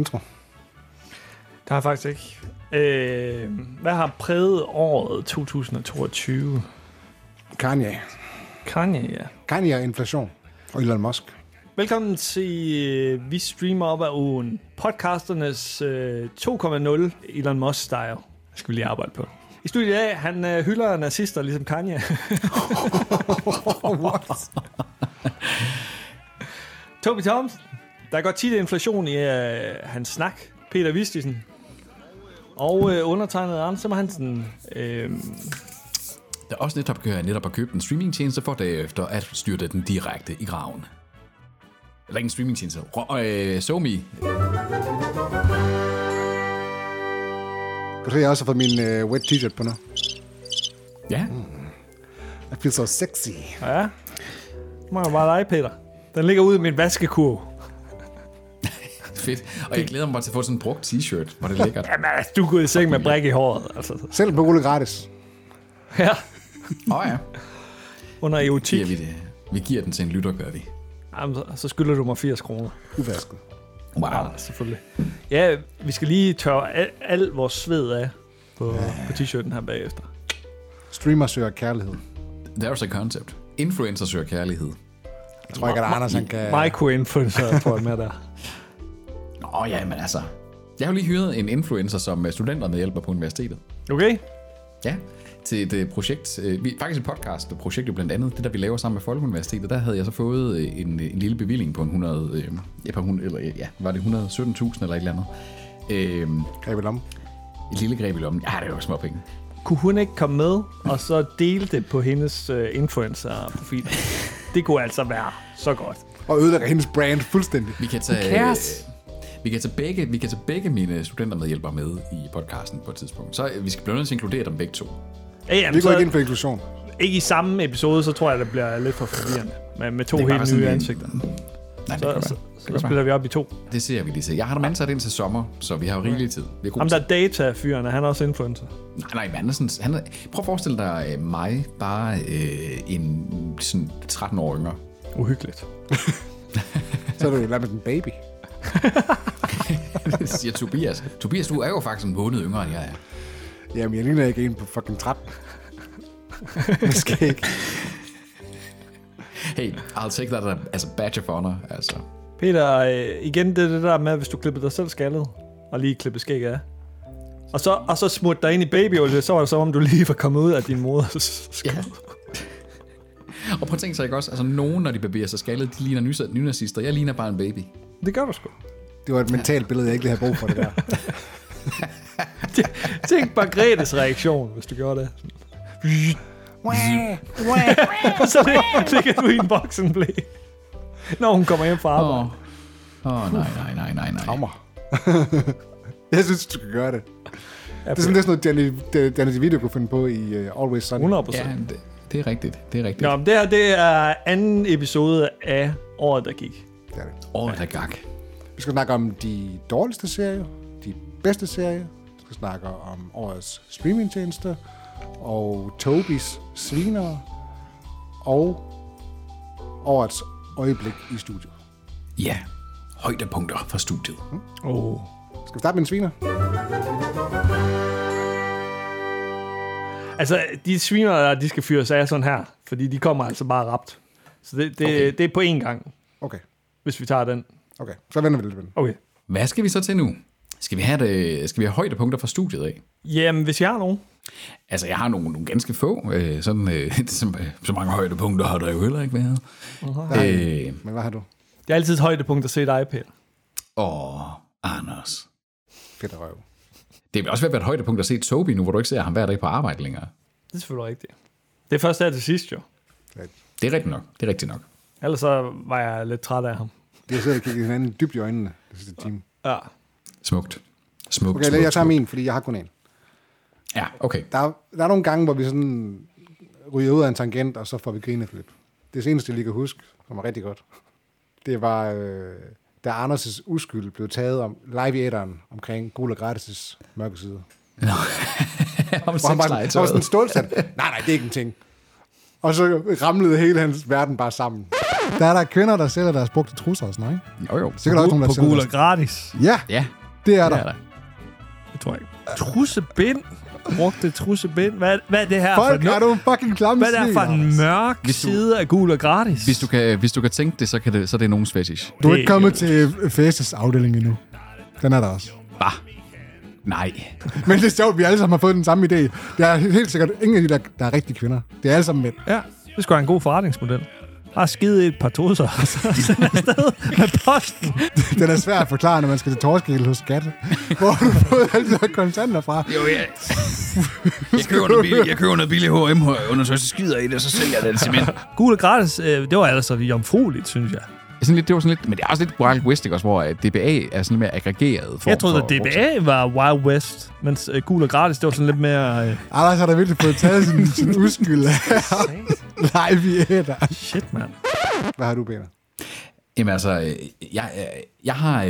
intro. Det har jeg faktisk ikke. Øh, hvad har præget året 2022? Kanye. Kanye, ja. Kanye og inflation. Og Elon Musk. Velkommen til øh, Vi Streamer Op af Ugen. Podcasternes øh, 2.0 Elon Musk-style. skal vi lige arbejde på. I studiet dag, han øh, hylder nazister ligesom Kanye. What? Toby Thomsen. Der går tit inflation i øh, hans snak. Peter Vistisen. Og øh, undertegnet Anders Hansen. Øh, Der er også netop, netop har købt en streamingtjeneste for derefter at styrte den direkte i graven. Eller ikke en streamingtjeneste. Øh, SoMe. Kan du se, jeg også har fået min uh, wet t-shirt på nu? Ja. I feel so sexy. ja. Nu må jeg bare dig, Peter. Den ligger ude i min vaskekurv. Fedt. Og jeg glæder mig bare til at få sådan en brugt t-shirt, hvor det er lækkert. Jamen, altså, du er gået i seng med bræk i håret. Altså. Selv på Ole gratis. Ja, Åh oh, ja. under eotik. Giver vi, det. vi giver den til en lytter, gør vi. Jamen, så, så skylder du mig 80 kroner. Uvasket. Wow. Ja, selvfølgelig. Ja, vi skal lige tørre al, al vores sved af på, på t-shirten her bagefter. Streamer søger kærlighed. There's a concept. Influencer søger kærlighed. Jeg tror ikke, at Anders han kan... Micro-influencer, tror jeg med der. Nå ja, men altså. Jeg har jo lige hyret en influencer, som øh, studenterne hjælper på universitetet. Okay? Ja, til et øh, projekt, øh, vi- faktisk et podcast, projekt jo blandt andet, det der vi laver sammen med Folkeuniversitetet, der havde jeg så fået øh, en, en lille bevilling på en 100, øh, ja, på 100, eller, øh, ja, var det 117.000 eller et eller andet. Øh, Greb i lommen. et lille greb i lommen. Ja, det er jo små penge. Kunne hun ikke komme med, og så dele det på hendes uh, influencer-profil? Det kunne altså være så godt. Og ødelægger hendes brand fuldstændig. Vi kan tage? Vi kan tage begge, vi kan tage begge mine studentermedhjælpere med i podcasten på et tidspunkt. Så øh, vi skal blive nødt til at inkludere dem begge to. Ja, jamen, Vi går ikke ind for inklusion. ikke i samme episode, så tror jeg, det bliver lidt for forvirrende. Med, med to Det helt nye en- ansigter. Nej, det Så, kan så, så, så spiller vi op i to. Det ser vi lige til. Jeg har dem ansat ind til sommer, så vi har jo rigelig tid. Vi Ham der er data-fyren, er han også influencer? Nej, nej, men han er sådan, han er, prøv at forestille dig øh, mig, bare øh, en sådan 13 år yngre. Uhyggeligt. Så er du jo lavet med en baby. Det siger Tobias. Tobias, du er jo faktisk en måned yngre, end jeg er. Jamen, jeg ligner ikke en på fucking 13. Måske ikke. Hey, I'll take that as a badge of honor. Altså. Peter, øh, igen det er det der med, hvis du klipper dig selv skaldet, og lige klipper skæg af. Og så, og så smut dig ind i babyolie, så var det som om, du lige var kommet ud af din moders Ja. Og prøv at tænke sig ikke også, altså nogen, når de barberer sig skaldet, de ligner nynazister. Jeg ligner bare en baby. Det gør du sgu. Det var et mentalt billede, jeg ikke lige havde brug for det der. Tænk bare Gretes reaktion, hvis du gjorde det. Så lig- ligger du i en voksenblæ, når hun kommer hjem fra Åh, arbejde. oh. oh, nej, nej, nej, nej, nej. Traumer. jeg synes, du skal gøre det. Det er sådan, det er sådan noget, Danny, Danny DeVito kunne finde på i uh, Always Sunny. 100 procent. Ja, det, det er rigtigt. Det er rigtigt. Nå, men det her, det er anden episode af året, der gik. Det er det. Åh, der gak. Vi skal snakke om de dårligste serier, de bedste serier. Vi skal snakke om årets streamingtjeneste, og Tobis svinere, og årets øjeblik i studiet. Ja, højdepunkter fra studiet. Oh. Skal vi starte med en sviner? Altså, de sviner, de skal fyres af sådan her, fordi de kommer altså bare rapt. Så det, det, okay. det er på én gang, Okay, hvis vi tager den. Okay. Så vender vi lidt den. Okay. Hvad skal vi så til nu? Skal vi have, det, skal vi have højdepunkter fra studiet af? Jamen, hvis jeg har nogen. Altså, jeg har nogle, nogle ganske få. Øh, sådan, øh, så, så mange højdepunkter har der jo heller ikke været. Nej. Øh, Men hvad har du? Det er altid et højdepunkt at se dig, Peter. åh, Anders. Fedt røv. Det vil også være et højdepunkt at se Toby nu, hvor du ikke ser ham hver dag på arbejde længere. Det er selvfølgelig rigtigt. Det er først her til sidst, jo. Det er rigtigt nok. Det er rigtigt nok. Ellers så var jeg lidt træt af ham. Vi har siddet og kigget hinanden dybt i øjnene det sidste time. Ja. Smukt. Smukt, Okay, smukt, jeg tager min, fordi jeg har kun en. Ja, okay. Der er, der er nogle gange, hvor vi sådan ryger ud af en tangent, og så får vi grinet lidt. Det seneste, jeg lige kan huske, som var rigtig godt, det var, øh, da Anders' uskyld blev taget om live i æderen omkring Gul og Gratis' mørke side. Om Hvor han var, han var sådan stålsat. Nej, nej, det er ikke en ting. Og så ramlede hele hans verden bare sammen. Der er der kvinder, der sælger deres brugte trusser og sådan noget, ikke? Jo, jo. Kan der også nogen, der På sælger gul og deres... gratis. Ja, Ja, det er det der. er der. Det tror jeg ikke. Trussebind. Brugte trussebind. Hvad, hvad er det her Folk for er nogle fucking klamme Hvad er det her for en mørk Hvis du- side af gul og gratis? Hvis du kan, hvis du kan tænke det, så, kan det, så er det nogens fetish. Du er Det- ikke kommet til Faces afdeling endnu. Den er der også. Bah. Nej. Men det er sjovt, vi alle sammen har fået den samme idé. Det er helt sikkert ingen af de, der, der er rigtige kvinder. Det er alle sammen mænd. Ja, det skulle være en god forretningsmodel. Bare skide i et par trusser, og så sende afsted med posten. Den er svær at forklare, når man skal til torskegilde hos skat. Hvor har du fået alle de der kontanter fra? Jo, ja. Jeg køber noget billigt, jeg køber noget billigt H&M undersøgelse skider i det, og så sælger jeg det til mænd. Gul og gratis, øh, det var altså jomfrueligt, synes jeg. Sådan lidt, det var sådan lidt, men det er også lidt Wild West, ikke også, hvor øh, DBA er sådan lidt mere aggregeret. form Jeg troede, for at DBA var Wild West, mens øh, gul og gratis, det var sådan lidt mere... Øh, Anders har da virkelig fået taget sin, sin uskyld live i æder. shit, mand. Hvad har du, Peter? Jamen altså, øh, jeg, øh, jeg har...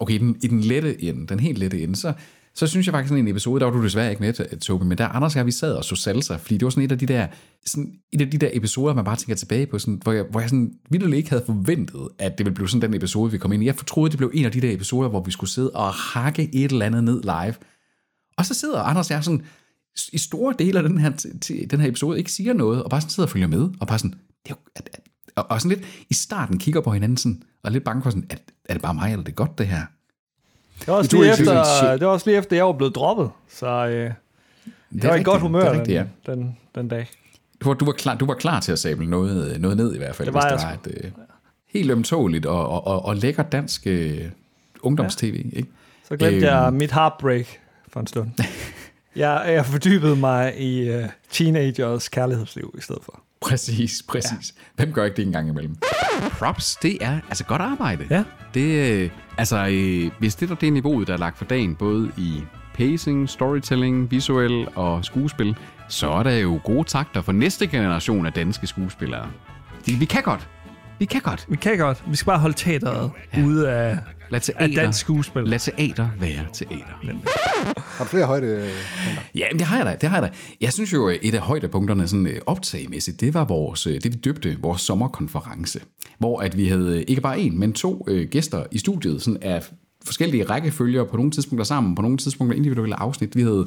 Okay, i den, i den lette ende, den helt lette ende, så, så synes jeg faktisk at en episode, der var du desværre ikke med, Tobi, men der Anders og jeg, vi sad og så salsa, fordi det var sådan et af de der, sådan et af de der episoder, man bare tænker tilbage på, sådan, hvor jeg, hvor jeg sådan vildt ikke havde forventet, at det ville blive sådan den episode, vi kom ind i. Jeg troede, det blev en af de der episoder, hvor vi skulle sidde og hakke et eller andet ned live. Og så sidder Anders og jeg sådan, i store dele af den her, den her episode ikke siger noget, og bare sådan sidder og følger med, og bare sådan, det er jo, at, at, og, og sådan lidt i starten kigger på hinanden sådan, og lidt bange for sådan, at, er det bare mig, eller er det godt det her? Det var også, lige efter, det var også lige efter, jeg var blevet droppet. Så øh, Det jeg var i godt humør det er rigtigt, ja. den, den, den dag. Du var, du, var klar, du var klar til at sable noget, noget ned i hvert fald, Det var hvis det var et øh, helt ømtåligt og, og, og, og lækker dansk øh, ungdomstv. Ikke? Så glemte Øhm. jeg mit heartbreak for en stund. jeg, jeg fordybede mig i uh, teenagers kærlighedsliv i stedet for. Præcis, præcis. Ja. Hvem gør ikke det en gang imellem? Props, det er altså godt arbejde. Ja. Det, øh, altså, øh, hvis det er det niveauet, der er lagt for dagen, både i pacing, storytelling, visuel og skuespil, så er der jo gode takter for næste generation af danske skuespillere. De, vi kan godt. Vi kan godt. Vi kan godt. Vi skal bare holde teateret ja. ude af, Lad af teater, dansk skuespil. lad teater være teater. Har du flere højde? Ja, men det har jeg da, det har jeg da. Jeg synes jo, et af højdepunkterne sådan øh, optagemæssigt, det var vores, øh, det vi døbte vores sommerkonference, hvor at vi havde øh, ikke bare en, men to øh, gæster i studiet, sådan af forskellige rækkefølger, på nogle tidspunkter sammen, på nogle tidspunkter individuelle afsnit. Vi havde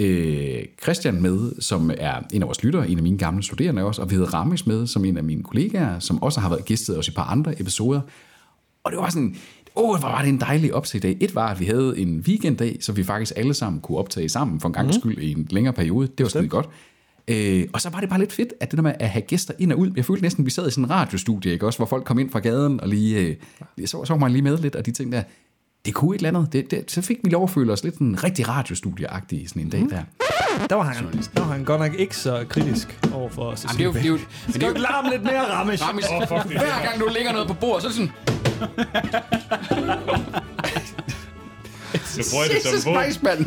øh, Christian med, som er en af vores lyttere, en af mine gamle studerende også, og vi havde Rames med, som en af mine kollegaer, som også har været gæstet os i et par andre episoder. Og det var sådan, åh, hvor var det en dejlig optagedag. Et var, at vi havde en weekenddag, så vi faktisk alle sammen kunne optage sammen for en gang skyld i en længere periode. Det var skide godt. Øh, og så var det bare lidt fedt, at det der med at have gæster ind og ud, jeg følte næsten, at vi sad i sådan en radiostudie, ikke? Også, hvor folk kom ind fra gaden og lige, øh, så, så var man lige med lidt, og de tænkte der, det kunne et eller andet. Det, det, så fik vi lov at føle os lidt en rigtig radiostudieagtig sådan en dag der. Der var, han, der var han godt nok ikke så kritisk over for Jamen, det er jo, det er jo, men det er Skal jo, du ikke larme lidt mere, Ramesh? Ramis, hver gang du lægger noget på bordet, så er det sådan, Så bruger jeg det Jesus som våben. Christ, mand.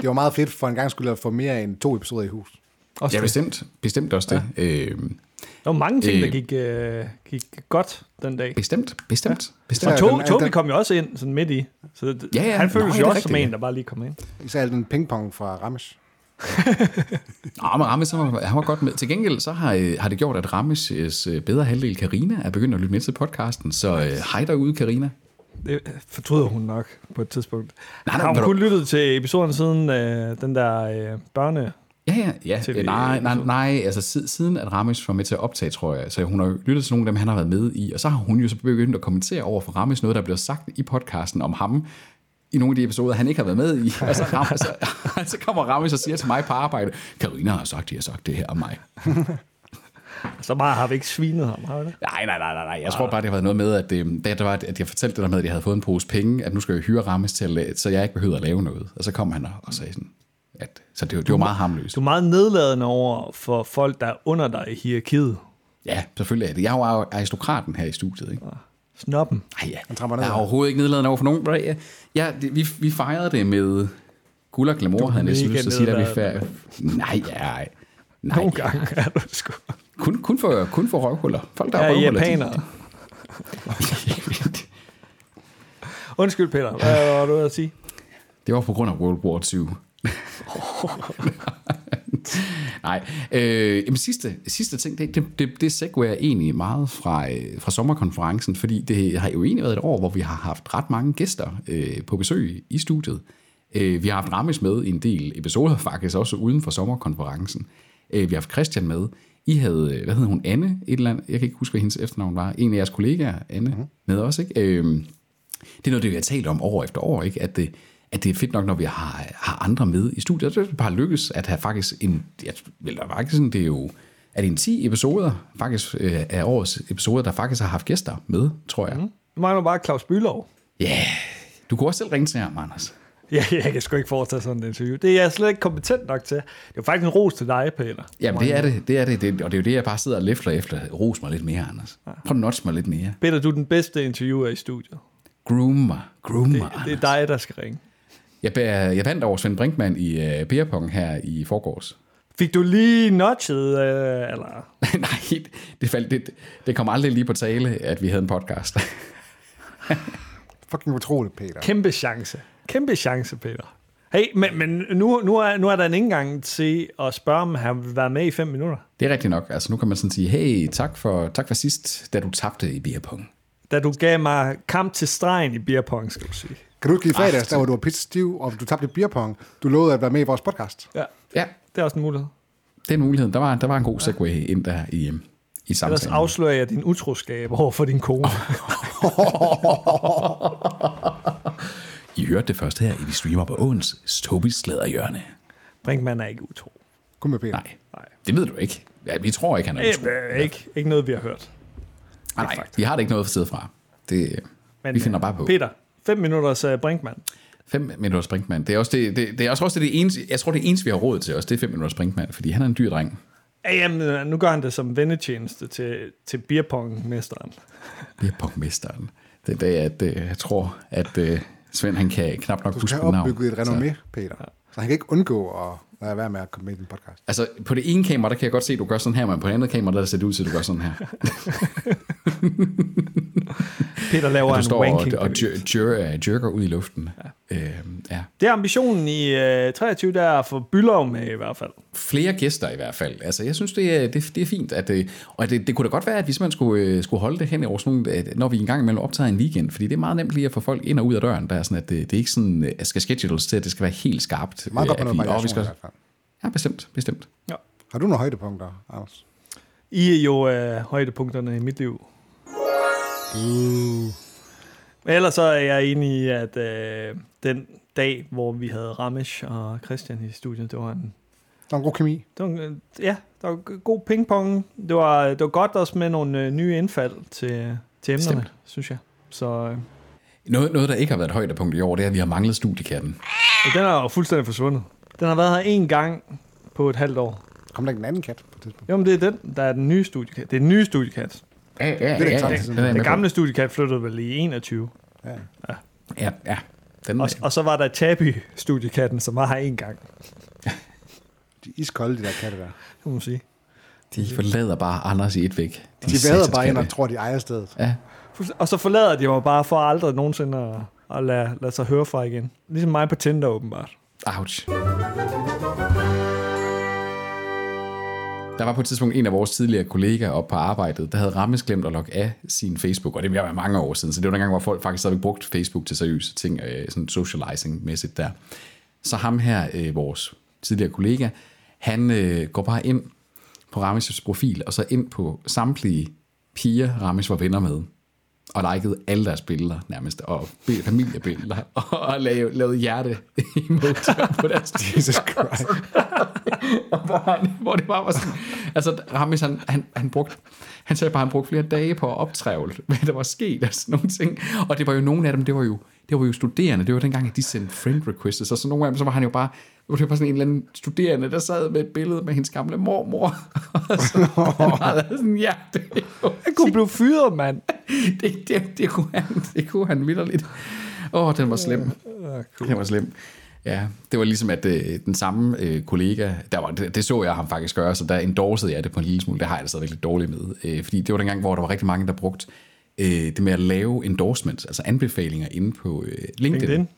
Det var meget fedt for en gang skulle at få mere end to episoder i hus. Også Ja, det. bestemt. Bestemt også det. Ja. Øh, Der var mange ting, der Øh. gik, øh, gik godt den dag. bestemt, bestemt, bestemt. Og Ja, to, den- Tobi den- kom jo også ind sådan midt i. Så det, Ja, ja. han føles Nå, jo det er også som rigtigt, en, ja. der bare lige kom ind. Især al den pingpong fra Ramesh. Nå, men Rames, han var, han var godt med. Til gengæld så har, øh, har det gjort, at Rames' øh, bedre halvdel, Karina er begyndt at lytte med til podcasten. Så øh, hej derude, Karina. Det fortryder hun nok på et tidspunkt. Nej, Nej, har hun ved du- kun lyttet til episoden siden øh, den der øh, børne... Ja, ja, ja. Til Øh, nej, nej, nej, altså sid- siden at Rames var med til at optage, tror jeg, så hun har lyttet til nogle af dem, han har været med i, og så har hun jo så begyndt at kommentere over for Rames noget, der bliver sagt i podcasten om ham, i nogle af de episoder, han ikke har været med i. Og så, Rames, så, så kommer Rames og siger til mig på arbejde, Karina har sagt, de har sagt det her om mig. Så meget har vi ikke svinet ham, har vi det? Nej, nej, nej, nej. Jeg tror bare, det har været noget med, at, øh, da det var, at jeg fortalte det der med, at jeg havde fået en pose penge, at nu skal jeg hyre Rammes til så jeg ikke behøvede at lave noget. Og så kom han og, sagde sådan, at, så det, var- det var meget harmløst. Du er meget nedladende over for folk, der er under dig i hierarkiet. Ja, selvfølgelig er det. Jeg er jo aristokraten her i studiet, ikke? Snoppen. Ej, ja. Han trapper ned. Jeg er overhovedet ikke nedladende over for nogen. Ja, ja det, vi, vi fejrede det med guld og glamour, havde jeg næsten lyst til at sige, da vi nedladende. færd... Nej, ja, nej. Nej, Nogle gange er du sgu. Kun, kun, for, kun for røvhuller. Folk, der Ja, er røvhuller. japanere. Undskyld, Peter. Hvad var du ved at sige? Det var på grund af World War II. Nej, øh, jamen sidste, sidste ting, det, det, det, det segwayer egentlig meget fra, øh, fra sommerkonferencen, fordi det har jo egentlig været et år, hvor vi har haft ret mange gæster øh, på besøg i studiet. Øh, vi har haft Rames med i en del episoder faktisk, også uden for sommerkonferencen. Øh, vi har haft Christian med. I havde, øh, hvad hedder hun, Anne, et eller andet, jeg kan ikke huske, hvad hendes efternavn var, en af jeres kollegaer, Anne, mm-hmm. med os, ikke? Øh, det er noget, det vi har talt om år efter år, ikke? At det, at det er fedt nok, når vi har, har andre med i studiet. Det er bare lykkes at have faktisk en, jeg vil da faktisk det er jo, er det en 10 episoder, faktisk øh, af årets episoder, der faktisk har haft gæster med, tror jeg. Mm. Nu mangler bare Claus Bylov. Ja, yeah. du kunne også selv ringe til ham, Anders. Ja, jeg kan sgu ikke foretage sådan et interview. Det er jeg slet ikke kompetent nok til. Det er faktisk en ros til dig, Peter. Jamen, det er det, det er det, det, og det er jo det, jeg bare sidder og læfler efter. Ros mig lidt mere, Anders. Prøv at notch mig lidt mere. Peter, du er den bedste interviewer i studiet. Groom mig, groom Det, mig, det er dig, der skal ringe. Jeg, bærer, jeg vandt over Svend Brinkmann i uh, Beerpong her i forgårs. Fik du lige notchet, øh, eller? Nej, det, faldt, det, det kom aldrig lige på tale, at vi havde en podcast. Fucking utroligt, Peter. Kæmpe chance. Kæmpe chance, Peter. Hey, men, men nu, nu, er, nu er der en indgang til at spørge, om han vil være med i fem minutter. Det er rigtigt nok. Altså nu kan man sådan sige, hey, tak for, tak for sidst, da du tabte i Beerpong. Da du gav mig kamp til stregen i beerpong, skal du sige. Kan du huske i fredags, der hvor du var pisse stiv, og du tabte beerpong, du lovede at være med i vores podcast? Ja, Ja, det er også en mulighed. det er en mulighed. Der var, der var en god segue ind der i, øhm, i Ellers samtalen. afslører jeg din utroskab over for din kone. I hørte det først her i Vi Streamer på Åens Tobis Slæderhjørne. Brinkmann er ikke utro. Kun med Peter. Nej, det ved du ikke. Ja, vi tror ikke, han er utro. Øh, ikke, ikke noget, vi har hørt. Nej, vi har det ikke noget for stedet fra. Det, Men, vi finder øh, bare på. Peter, fem minutters uh, Brinkmann. 5 minutter springmand. Det er også det, det, det er også, det eneste, jeg tror det eneste, vi har råd til også, det er 5 minutter springmand, fordi han er en dyr dreng. Ja, jamen, øh, nu gør han det som vennetjeneste til, til beerpong-mesteren. Det er pongmesteren. Det er det, at øh, jeg tror, at øh, Svend han kan knap nok Du huske skal mit have navn. opbygget et renommé, Peter. Så han kan ikke undgå at lade være med at komme med i din podcast. Altså, på det ene kamera, der kan jeg godt se, at du gør sådan her, men på det andet kamera, der ser det ud til, at du gør sådan her. Peter laver en og, wanking. og jer, jer, jerker ud i luften. Ja. Øh, ja. Det er ambitionen i uh, 23, der er at få Bylov med i hvert fald. Flere gæster i hvert fald. Altså, jeg synes, det er, det, det er fint. At, øh, og det, det kunne da godt være, at vi simpelthen skulle, øh, skulle holde det hen over sådan nogle, at når vi engang imellem optager en weekend, fordi det er meget nemt lige at få folk ind og ud af døren. Der er sådan, at det, det er ikke sådan, at skal schedules til, at det skal være helt skarpt. Meget godt øh, at noget vi, og vi skal, i hvert fald. Ja, bestemt, bestemt. Ja. Har du nogle højdepunkter, Anders? I er jo uh, højdepunkterne i mit liv. Men ellers så er jeg enig i, at uh, den dag, hvor vi havde Ramesh og Christian i studiet, det var en Der er en god kemi. det var, en, øh, ja, der var god pingpong. Det var, det var godt også med nogle øh, nye indfald til, til emnerne, Bestemt. synes jeg. Så øh, Noget, noget, der ikke har været et højdepunkt i år, det er, at vi har manglet studiekatten. den er jo fuldstændig forsvundet. Den har været her en gang på et halvt år. Kom der ikke en anden kat på et tidspunkt? Jo, men det er den, der er den nye studiekat. Det er den nye studiekat. Ja, ja, Det er ikke den er jeg Den gamle studiekat flyttede vel i 21. Ja. på. Ja, ja. Den, Og, og så var der Tabi studiekatten, som var her en gang, De er iskolde, de der katte der. kan man sige. de forlader bare Anders i et væk. De vader satans bare ind og tror, de ejer stedet. Ja, Og så forlader de mig bare for aldrig nogensinde at, at lade, lade sig høre fra igen. Ligesom mig på Tinder åbenbart. Ouch. Der var på et tidspunkt en af vores tidligere kollegaer op på arbejdet, der havde Rammes glemt at logge af sin Facebook, og det var mange år siden, så det var dengang, hvor folk faktisk havde brugt Facebook til seriøse ting, øh, sådan socializing-mæssigt der. Så ham her, øh, vores tidligere kollega, han øh, går bare ind på Rammes profil, og så ind på samtlige piger, Rammes var venner med, og likede alle deres billeder nærmest, og bi- familiebilleder, og lavede, lavede hjerte emoji på deres Jesus Christ. hvor, han, hvor det bare var sådan, altså Ramis, han, han, han brugte, han sagde bare, han brugte flere dage på at optrævle, hvad der var sket, og sådan nogle ting, og det var jo nogle af dem, det var jo, det var jo studerende, det var dengang, at de sendte friend requests, og så nogle af dem, så var han jo bare, det var bare sådan en eller anden studerende, der sad med et billede med hendes gamle mormor, og så han havde sådan, ja, det, Jeg kunne blive fyret, mand. det, det, det, kunne han, det kunne han vildt. Åh, oh, den var slem. Den var slem. Ja, det var ligesom, at øh, den samme øh, kollega, der var, det, det så jeg ham faktisk gøre, så der endorsede jeg det på en lille smule. Det har jeg da stadigvæk lidt dårligt med. Øh, fordi det var dengang, hvor der var rigtig mange, der brugte øh, det med at lave endorsements, altså anbefalinger inde på øh, LinkedIn. LinkedIn.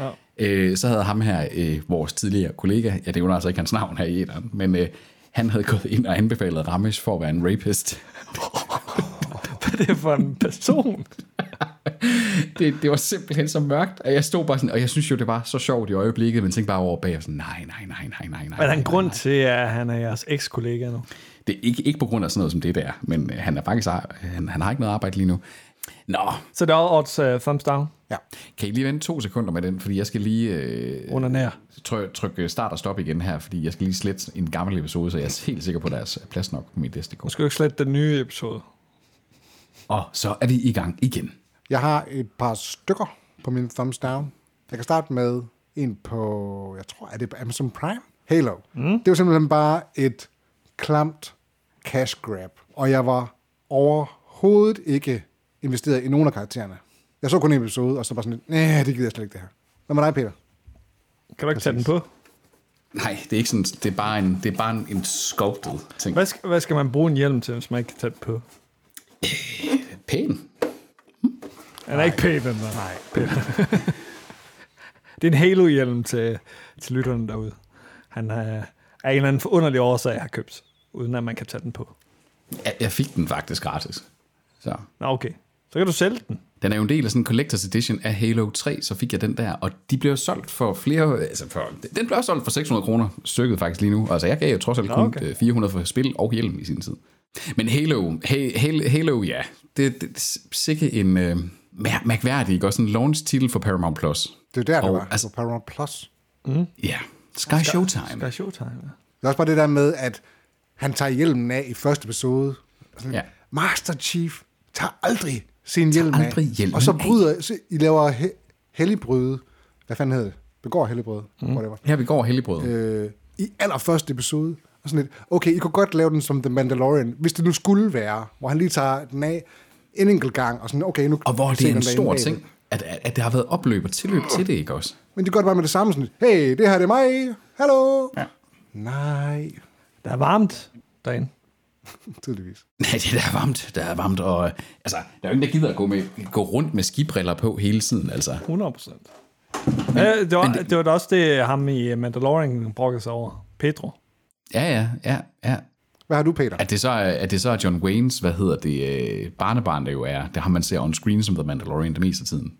Ja. Øh, så havde ham her, øh, vores tidligere kollega, jeg nævner altså ikke hans navn her i eteren, men øh, han havde gået ind og anbefalet Ramesh for at være en rapist. Hvad er det for en person? det, det var simpelthen så mørkt, at jeg stod bare sådan, og jeg synes jo, det var så sjovt i øjeblikket, men tænkte bare over bag, og sådan, nej, nej, nej, nej, nej, nej. Er der en nej, grund nej. til, at han er jeres eks-kollega nu? Det er ikke, ikke på grund af sådan noget som det der, men øh, han er faktisk, han, han har ikke noget arbejde lige nu. Nå, Så det er odds uh, thumbs down Ja. kan I lige vente to sekunder med den, fordi jeg skal lige øh, under nær. trykke, trykke start og stop igen her, fordi jeg skal lige slette en gammel episode, så jeg er helt sikker på, at der er plads nok på mit. Nu skal du ikke slette den nye episode. Og så er vi i gang igen. Jeg har et par stykker på min thumbs down. Jeg kan starte med en på, jeg tror, er det på Amazon Prime? Halo. Mm. Det var simpelthen bare et klamt cash grab. Og jeg var overhovedet ikke investeret i nogen af karaktererne. Jeg så kun en episode, og så bare sådan lidt, nej, det gider jeg slet ikke det her. Hvad med dig, Peter? Kan du ikke tage den på? Nej, det er ikke sådan, det er bare en, det er bare en, en sculpted ting. Hvad skal, hvad skal man bruge en hjelm til, hvis man ikke kan tage den på? Pæn. Han er ikke pæn, den der. Nej. det er en Halo-hjelm til, til lytterne derude. Han er, af en eller anden forunderlig årsag har købt, uden at man kan tage den på. Jeg, jeg fik den faktisk gratis. Så. Nå, okay. Så kan du sælge den. Den er jo en del af sådan en collector's edition af Halo 3, så fik jeg den der, og de blev solgt for flere, altså for, den blev også solgt for 600 kroner stykket faktisk lige nu. Altså jeg gav jo trods alt kun okay. okay. 400 for spil og hjelm i sin tid. Men Halo, hey, Halo, Halo ja, det, det er sikkert en øh, mær- mærkværdig, ikke? Også en launch-titel for Paramount+. Plus. Det er jo der, det Og, var. altså- på Paramount Plus. Ja, Sky Showtime. Skal jeg showtime? ja. Det er også bare det der med, at han tager hjelmen af i første episode. Sådan, Ja. ja. Master Chief tager aldrig sin hjelm aldrig af. hjelmen og så af. bryder, så I laver he, helligbryde. Hvad fanden hedder det? Begår helligbryde. Mm. Whatever. Her vi går helligbrød. Øh, I allerførste episode. Og sådan lidt, okay, I kunne godt lave den som The Mandalorian, hvis det nu skulle være, hvor han lige tager den af en enkelt gang, og sådan, okay, nu Og hvor det er en stor ting, at, at, der har været opløb og tilløb til det, ikke også? Men de gør det bare med det samme, sådan, hey, det her det er mig, hallo. Ja. Nej, Der er varmt derinde. tydeligvis. Nej, det er der er varmt. Der er varmt, og altså, der er jo ingen, der gider at gå, med, gå rundt med skibriller på hele tiden, altså. 100 procent. Ja, det, var, det, det var da også det, ham i Mandalorian brokkede sig over. Pedro. Ja, ja, ja, ja. Hvad har du, Peter? At det så er, at det så er John Waynes, hvad hedder det, øh, barnebarn, der jo er, det har man ser on screen som The Mandalorian det meste af tiden.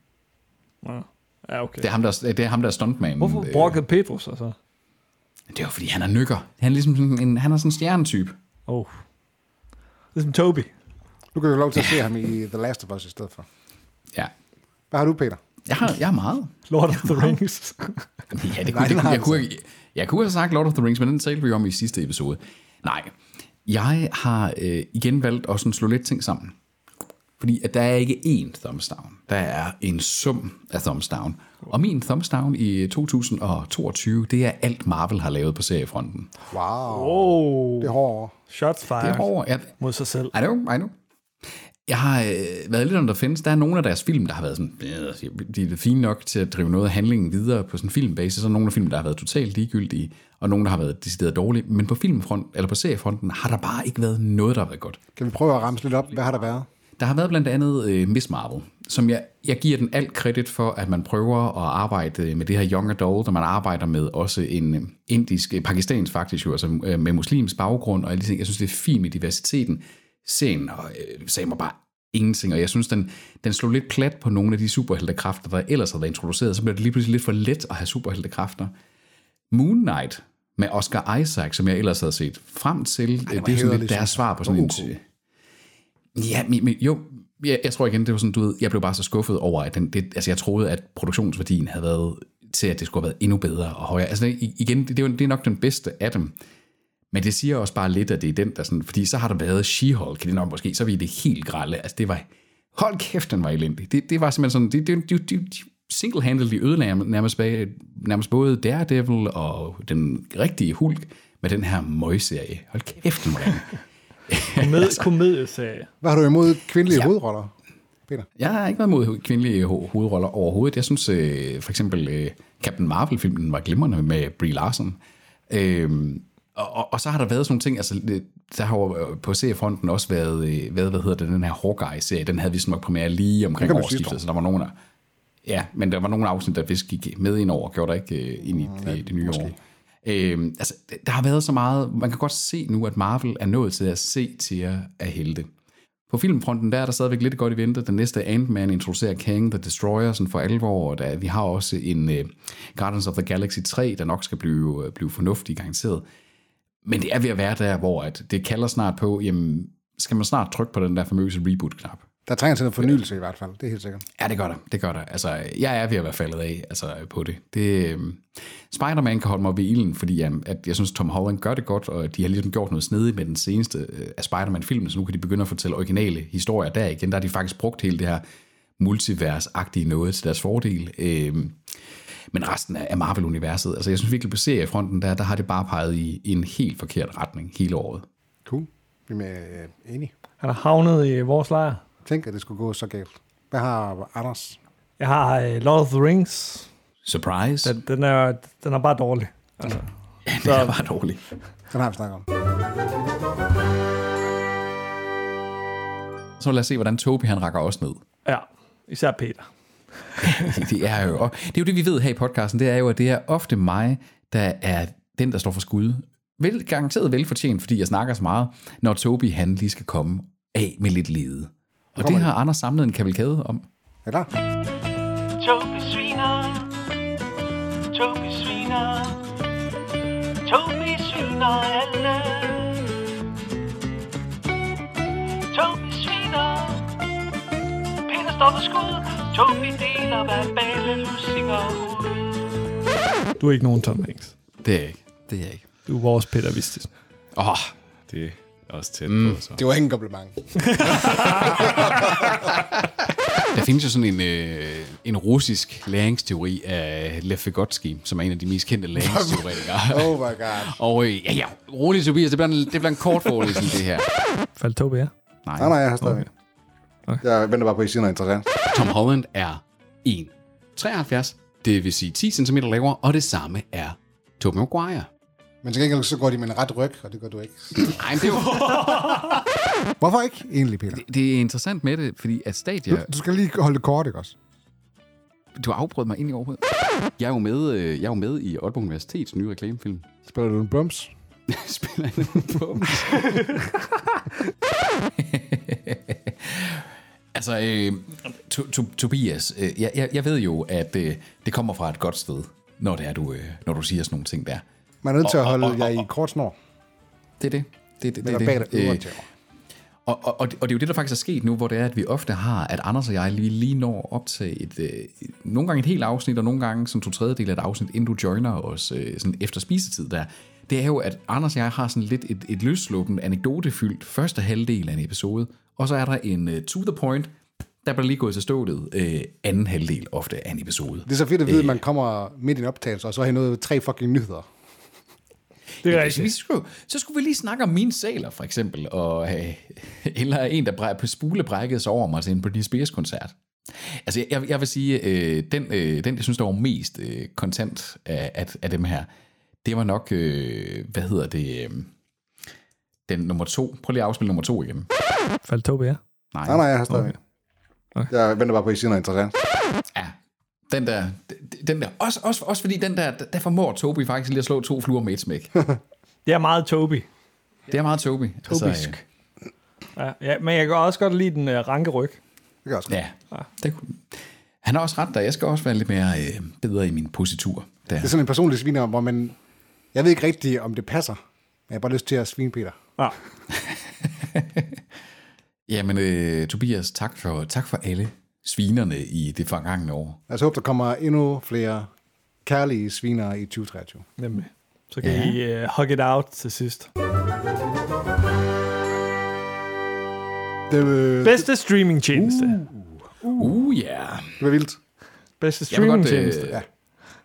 Ja, okay. Det er ham, der, det er, ham, der er stuntman. Hvorfor Øh, brokkede Pedro sig så? Det er jo, fordi han er nykker. Han er ligesom sådan en, han er sådan en stjernetype. Oh. Ligesom Toby. Nu kan du få lov til at se ham i The Last of Us i stedet for. Ja. Hvad har du, Peter? Jeg har, jeg har meget. Lord of the Rings. Ja, det kunne, det, jeg, kunne, jeg, jeg kunne have sagt Lord of the Rings, men den talte vi jo om i sidste episode. Nej, jeg har øh, igen valgt at sådan slå lidt ting sammen. Fordi at der er ikke én thumbs down. Der er en sum af thumbs down. Og min thumbs down i 2022, det er alt Marvel har lavet på seriefronten. Wow, Oh. det er hårdt. Shots Det fired er over. Jeg, mod sig selv. I know, I know. Jeg har øh, været lidt om, der findes. Der er nogle af deres film, der har været sådan, øh, de er fine nok til at drive noget af handlingen videre på sådan en filmbasis, og nogle af film, der har været totalt ligegyldige, og nogle, der har været decideret dårlige. Men på filmfront, eller på seriefronten, har der bare ikke været noget, der har været godt. Kan vi prøve at ramse lidt op? Hvad har der været? Der har været blandt andet øh, Miss Marvel, som jeg, jeg giver den alt kredit for, at man prøver at arbejde med det her young adult, og man arbejder med også en øh, indisk, øh, pakistansk faktisk jo, altså øh, med muslims baggrund, og. Jeg synes, det er fint med diversiteten. Serien og, øh, sagde mig bare ingenting, og jeg synes, den, den slog lidt plat på nogle af de superheltekræfter, der ellers havde været introduceret. Så blev det lige pludselig lidt for let at have superheltekræfter. Moon Knight med Oscar Isaac, som jeg ellers havde set frem til, Ej, det, det er sådan lidt deres svar på sådan en... Ja, men, men jo, jeg, jeg tror igen, det var sådan, du ved, jeg blev bare så skuffet over, at den, det, altså jeg troede, at produktionsværdien havde været til, at det skulle have været endnu bedre og højere. Altså igen, det, det, er det er nok den bedste af dem. Men det siger også bare lidt, at det er den, der sådan, fordi så har der været She-Hulk, kan det nok måske, så er vi det helt grælde. Altså det var, hold kæft, den var elendig. Det, det var simpelthen sådan, det, det, det, det, single-handedly ødelagde nærmest, bag, nærmest både Daredevil og den rigtige Hulk med den her møgserie. Hold kæft, den var Komed, komedieserie. Hvad har du imod kvindelige Ja. ja. hovedroller, Peter? Jeg har ikke været mod kvindelige ho- hovedroller overhovedet. Jeg synes øh, for eksempel øh, Captain Marvel-filmen var glimrende med Brie Larson. Øhm, og, og, og så har der været sådan nogle ting, altså det- der har jo øh, på seriefronten også været, øh, været hvad hedder det, den her Hawkeye-serie, den havde vi sådan nok premiere lige omkring årsskiftet, år. så der var nogen af, ja, men der var nogle afsnit, der vist gik med ind over, gjorde der ikke øh, ind i det, det nye år. Øh, altså, der har været så meget... Man kan godt se nu, at Marvel er nået til at se til af helte. På filmfronten der er der stadigvæk lidt godt i vente. Den næste Ant-Man introducerer Kang the Destroyer sådan for alvor, og der, vi har også en uh, Guardians of the Galaxy 3, der nok skal blive, uh, blive fornuftig garanteret. Men det er ved at være der, hvor at det kalder snart på, jamen, skal man snart trykke på den der famøse reboot-knap. Der trænger til noget fornyelse i hvert fald, det er helt sikkert. Ja, det gør der. Det gør der. Altså, jeg er ved at være faldet af altså, på det. det um, Spider-Man kan holde mig ved ilden, fordi um, at jeg synes, Tom Holland gør det godt, og de har ligesom gjort noget snedigt med den seneste uh, af Spider-Man-filmen, så nu kan de begynde at fortælle originale historier der igen. Der har de faktisk brugt hele det her multivers-agtige noget til deres fordel. Uh, men resten af Marvel-universet, altså jeg synes virkelig på seriefronten, der, der har det bare peget i, i en helt forkert retning hele året. Cool. Vi er øh, enige. Han er havnet i vores lejr. Tænk, at det skulle gå så galt. Hvad har Anders? Jeg har uh, Lord of the Rings. Surprise. Den, den, er, den er bare dårlig. Altså. Ja, det er bare dårlig. Den har vi snakket om. Så lad os se, hvordan Toby han rækker os ned. Ja, især Peter. det er jo, og det er jo det, vi ved her i podcasten, det er jo, at det er ofte mig, der er den, der står for skud. Vel, garanteret velfortjent, fordi jeg snakker så meget, når Toby han lige skal komme af med lidt lede. Og det har Anders samlet en kavalkade om. Er klar? Toby sviner. Toby sviner. Toby sviner alle. Toby sviner. Peter står for skud. Toby deler verbale lussinger ud. Du er ikke nogen Tom Hanks. Det er jeg ikke. Det er jeg ikke. Du er vores Peter Vistisen. Åh, oh, Det er også tæt mm. på, så. Det var ikke en kompliment. der findes jo sådan en, øh, en russisk læringsteori af Lev Vygotsky, som er en af de mest kendte læringsteoretikere. Oh my god. Og øh, ja, ja, rolig Tobias, det bliver en, det bliver en kort forelæsning, det her. Faldt her? Nej, Nej, nej, jeg har stadig. Okay. Jeg venter bare på, at I siger noget interessant. Tom Holland er 1,73, det vil sige 10 cm lavere, og det samme er Tobey Maguire. Men til gengæld så går de med en ret ryg, og det gør du ikke. Nej, det er jo Hvorfor ikke egentlig, Peter? det er interessant med det, fordi at Stadia... Du skal lige holde det kort, ikke også? Du har afbrudt mig ind i overhovedet. Jeg er jo med, øh, jeg er jo med i Aalborg Universitets nye reklamefilm. Spiller du en bums? Spiller han en bums? altså, øh, to, to, Tobias, øh, jeg, jeg, jeg ved jo, at øh, det kommer fra et godt sted, når, det er, du, øh, når du siger sådan nogle ting der. Man er nødt til at Og- og- holde og- jer i kort snor. Det er det. Det, det, det, det, det. Øh. Og, og, og, det, og det er jo det, der faktisk er sket nu, hvor det er, at vi ofte har, at Anders og jeg lige, lige når op til et, øh, nogle gange et helt afsnit, og nogle gange som to tredjedel af et afsnit, inden du joiner os øh, sådan efter spisetid der. Det er jo, at Anders og jeg har sådan lidt et, et løsluppen, anekdotefyldt første halvdel af en episode, og så er der en uh, to the point, der bliver lige gået til stålet øh, anden halvdel ofte af en episode. Det er så fedt at vide, at man kommer midt i en optagelse, og så har I noget tre fucking nyheder. Det er Ja, rigtigt. så, skulle, så skulle vi lige snakke om mine saler, for eksempel, og, øh, eller en, der bræ- på spule brækkede sig over mig til en Britney Spears-koncert. Altså, jeg, jeg vil sige, øh, den, øh, den, jeg synes, der var mest øh, kontant af, af, af dem her, det var nok, øh, hvad hedder det, øh, den nummer to. Prøv lige at afspille nummer to igen. Faldt Toby her? Nej, Nej, nej, jeg har stadig. Okay. Okay. Jeg venter bare på, at I siger noget interessant. Ja, den der, den der også, også, også fordi den der, der formår Toby faktisk lige at slå to fluer med et smæk. Det er meget Toby. Det er meget Toby. Tobisk. Altså, Ja, ja, men jeg kan også godt lide den uh, ranke ryg. Det kan også godt. Ja, det kunne... Han har også ret der. Jeg skal også være lidt mere øh, bedre i min positur. Der. Det er sådan en personlig sviner, hvor man... Jeg ved ikke rigtigt, om det passer, men jeg har bare lyst til at svine Peter. Ja. Jamen, øh, Tobias, tak for, tak for alle svinerne i det forgangne år. Lad os håbe, der kommer endnu flere kærlige sviner i 2023. Nemlig. Så kan ja. I uh, hug it out til sidst. Det, øh, Bedste streamingtjeneste. Uh, ja. Yeah. det var vildt. Bedste Jeg vil godt, streamingtjeneste. øh,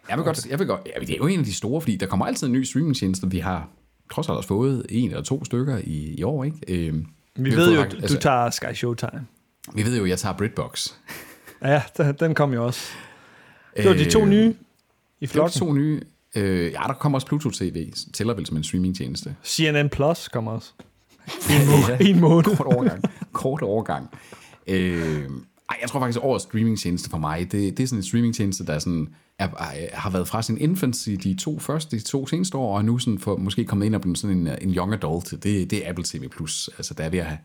jeg vil godt, jeg vil godt, ja, det er jo en af de store, fordi der kommer altid en ny streamingtjeneste. Vi har trods alt også fået en eller to stykker i, i år, ikke? Øh, Vi har ved jo, du altså- tager Sky Showtime. Vi ved jo, at jeg tager Britbox. Ja, den, den kom jo også. Det var de to Øh, nye i Det var de flokken. to nye. Øh, ja, der kommer også Pluto TV. Tæller vel som en streamingtjeneste. CNN Plus kommer også. En, må- en måned. Kort overgang. Kort overgang. Øh, Ej, jeg tror faktisk, at årets streamingtjeneste for mig, det, det er sådan en streamingtjeneste, der sådan er, er, har været fra sin infancy de to første, de to seneste år, og er nu sådan for, måske kommet ind og blevet sådan en, en young adult. Det, det er Apple TV+. Altså, der er ved at have,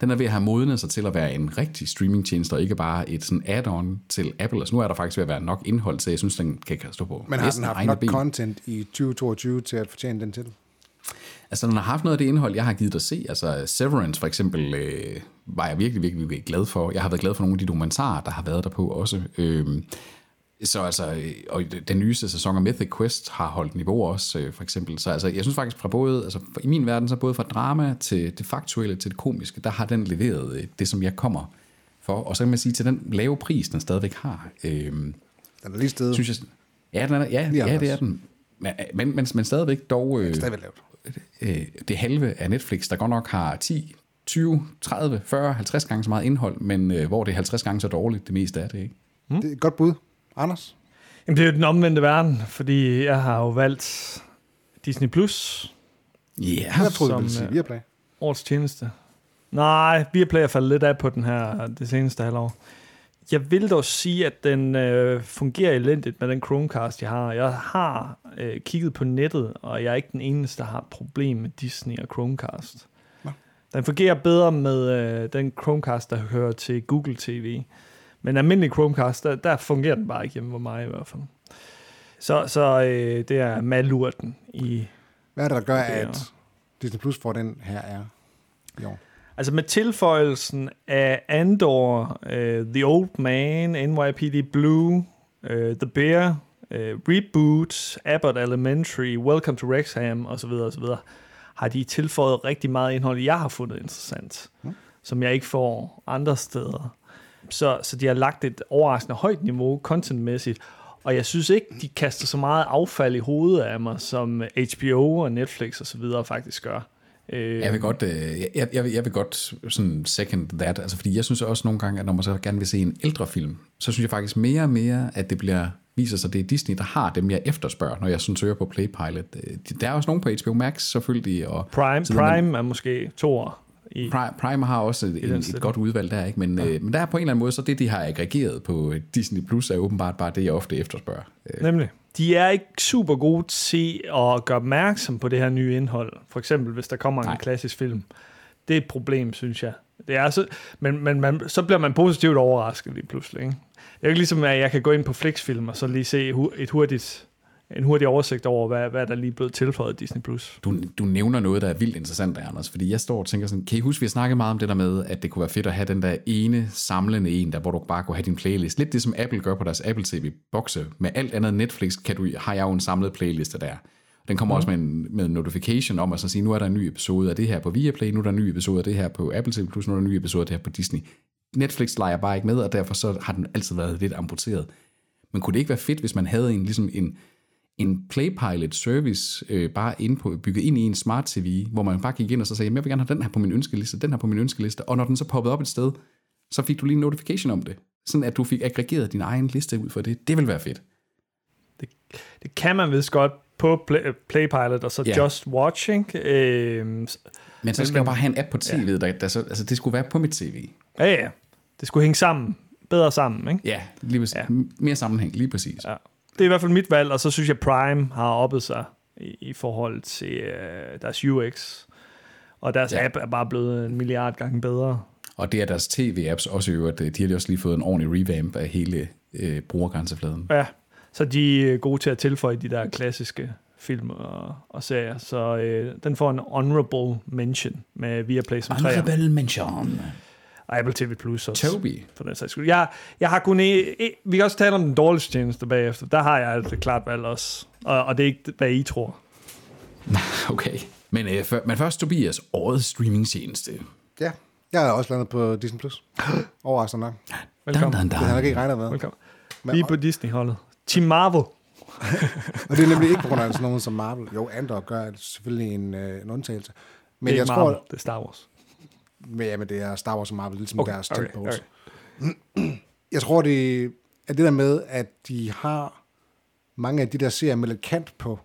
den er ved at have modnet sig til at være en rigtig streamingtjeneste, og ikke bare et sådan add-on til Apple. Altså, nu er der faktisk ved at være nok indhold til, jeg synes, den kan stå på Men har den haft nok ben. content i 2022 til at fortjene den titel? Altså, den har haft noget af det indhold, jeg har givet dig at se. Altså, Severance for eksempel, øh, var jeg virkelig, virkelig, virkelig glad for. Jeg har været glad for nogle af de dokumentarer, der har været der på også. Øhm, så altså, øh, og den nyeste sæson af Mythic Quest har holdt niveau også, øh, for eksempel. Så altså, jeg synes faktisk fra både, altså i min verden, så både fra drama til det faktuelle til det komiske, der har den leveret øh, det, som jeg kommer for. Og så kan man sige, til den lave pris, den stadigvæk har, øhm, Den er lige stedet. synes jeg, ja, den er, ja, ja, det er den. Men, men, men, men stadigvæk dog... Øh, Stadigvæk lavt. øh, det halve af Netflix, der godt nok har 10, 20, 30, 40, 50 gange så meget indhold, men øh, hvor det er 50 gange så dårligt, det meste af det, ikke? Det er et godt bud. Anders? Jamen, det er jo den omvendte verden, fordi jeg har jo valgt Disney Plus Ja, yeah. Jeg troede, du ville sige øh, Viaplay. årets tjeneste. Nej, Viaplay er faldet lidt af på den her det seneste halvår. Jeg vil dog sige, at den øh, fungerer elendigt med den Chromecast, jeg har. Jeg har øh, kigget på nettet, og jeg er ikke den eneste, der har et problem med Disney og Chromecast. Den fungerer bedre med øh, den Chromecast, der hører til Google TV. Men almindelig Chromecast, der, der fungerer den bare ikke hjemme hos mig i hvert fald. Så, så øh, det er malurten i Hvad er det, der gør, Det at Disney Plus får den her er i år? Altså med tilføjelsen af Andor, uh, The Old Man, NYPD Blue, uh, The Bear, uh, Reboot, Abbott Elementary, Welcome to Wrexham osv. osv., har de tilføjet rigtig meget indhold, jeg har fundet interessant, mm. som jeg ikke får andre steder. Så, så de har lagt et overraskende højt niveau contentmæssigt, og jeg synes ikke, de kaster så meget affald i hovedet af mig, som HBO og Netflix osv. faktisk gør. Øh, Jeg vil godt, øh, jeg, jeg, vil, jeg vil godt sådan second that, altså fordi jeg synes også nogle gange, at når man så gerne vil se en ældre film, så synes jeg faktisk mere og mere, at det bliver viser sig, at det er Disney, der har dem, jeg efterspørger, når jeg sådan søger på Playpilot. Øh, Der er også nogle på HBO Max selvfølgelig, og Prime, så ved man- Prime er måske to år i. Prime, har også et, en, et godt udvalg der, ikke? Men, ja. øh, men der er på en eller anden måde, så det, de har aggregeret på Disney Plus, er åbenbart bare det, jeg ofte efterspørger. Øh, Nemlig. De er ikke super gode til at gøre opmærksom på det her nye indhold. For eksempel, hvis der kommer Nej. en klassisk film. Det er et problem, synes jeg. Det er så, men men man, så bliver man positivt overrasket lige pludselig. Ikke? Det er jo ikke ligesom, at jeg kan gå ind på Flixfilm og så lige se et hurtigt, en hurtig oversigt over, hvad, hvad der lige er blevet tilføjet Disney+. Plus. Du, du nævner noget, der er vildt interessant, Anders, fordi jeg står og tænker sådan, kan I huske, vi har snakket meget om det der med, at det kunne være fedt at have den der ene samlende en, der hvor du bare kunne have din playlist. Lidt det, som Apple gør på deres Apple TV-bokse. Med alt andet Netflix kan du, har jeg jo en samlet playliste der. Den kommer mm. også med en, med en notification om at så sige, nu er der en ny episode af det her på Viaplay, nu er der en ny episode af det her på Apple TV+, nu er der en ny episode af det her på Disney. Netflix leger bare ikke med, og derfor så har den altid været lidt amputeret. Men kunne det ikke være fedt, hvis man havde en, ligesom en, en Playpilot service øh, bare ind på, bygget ind i en smart TV, hvor man bare gik ind og så sagde, "Jamen, jeg vil gerne have den her på min ønskeliste, den her på min ønskeliste, og når den så poppede op et sted, så fik du lige en notification om det. Sådan at du fik aggregeret din egen liste ud for det. Det vil være fedt. Det kan man vist godt på Play, Playpilot og så Ja. Just Watching. Øh, Men så Men- skal jeg bare have en app på tv'et, der, der så, altså det skulle være på mit tv. ja, ja. Det skulle hænge sammen. Bedre sammen, ikke? Ja, lige præcis. Ja. Ja. Mere sammenhæng, lige præcis. Ja. Det er i hvert fald mit valg, og så synes jeg, Prime har oppet sig i, i forhold til øh, deres UX. Og deres ja. App er bare blevet en milliard gange bedre. Og det er deres tv-apps også i øvrigt. De har lige også lige fået en ordentlig revamp af hele øh, brugergrænsefladen. Ja, så de er gode til at tilføje de der klassiske film og, og serier. Så øh, den får en honorable mention med Viaplay som træer. Honorable mention. Og Apple TV Plus også. Toby. For den sags skyld. Jeg, jeg har kun... E- e- vi kan også tale om den dårligste tjeneste bagefter. Der har jeg et klart valg også. Og, og det er ikke, hvad I tror. Okay. Men, øh, for, men først Tobias, årets streamingtjeneste. Ja, jeg er også landet på Disney+. Plus. Overraskende nok. Velkommen. Det har jeg ikke regnet med. Velkommen. Men, Vi er på Disney-holdet. Team Marvel. og det er nemlig ikke på grund af sådan nogen som Marvel. Jo, Andor gør selvfølgelig en, øh, en undtagelse. Men det er jeg ikke tror, Marvel, det er Star Wars. Men, ja, men det er Star Wars og Marvel, ligesom Okay, deres okay, tentpoles. Jeg tror, det er det der med, at de har mange af de der serier med lidt kant på,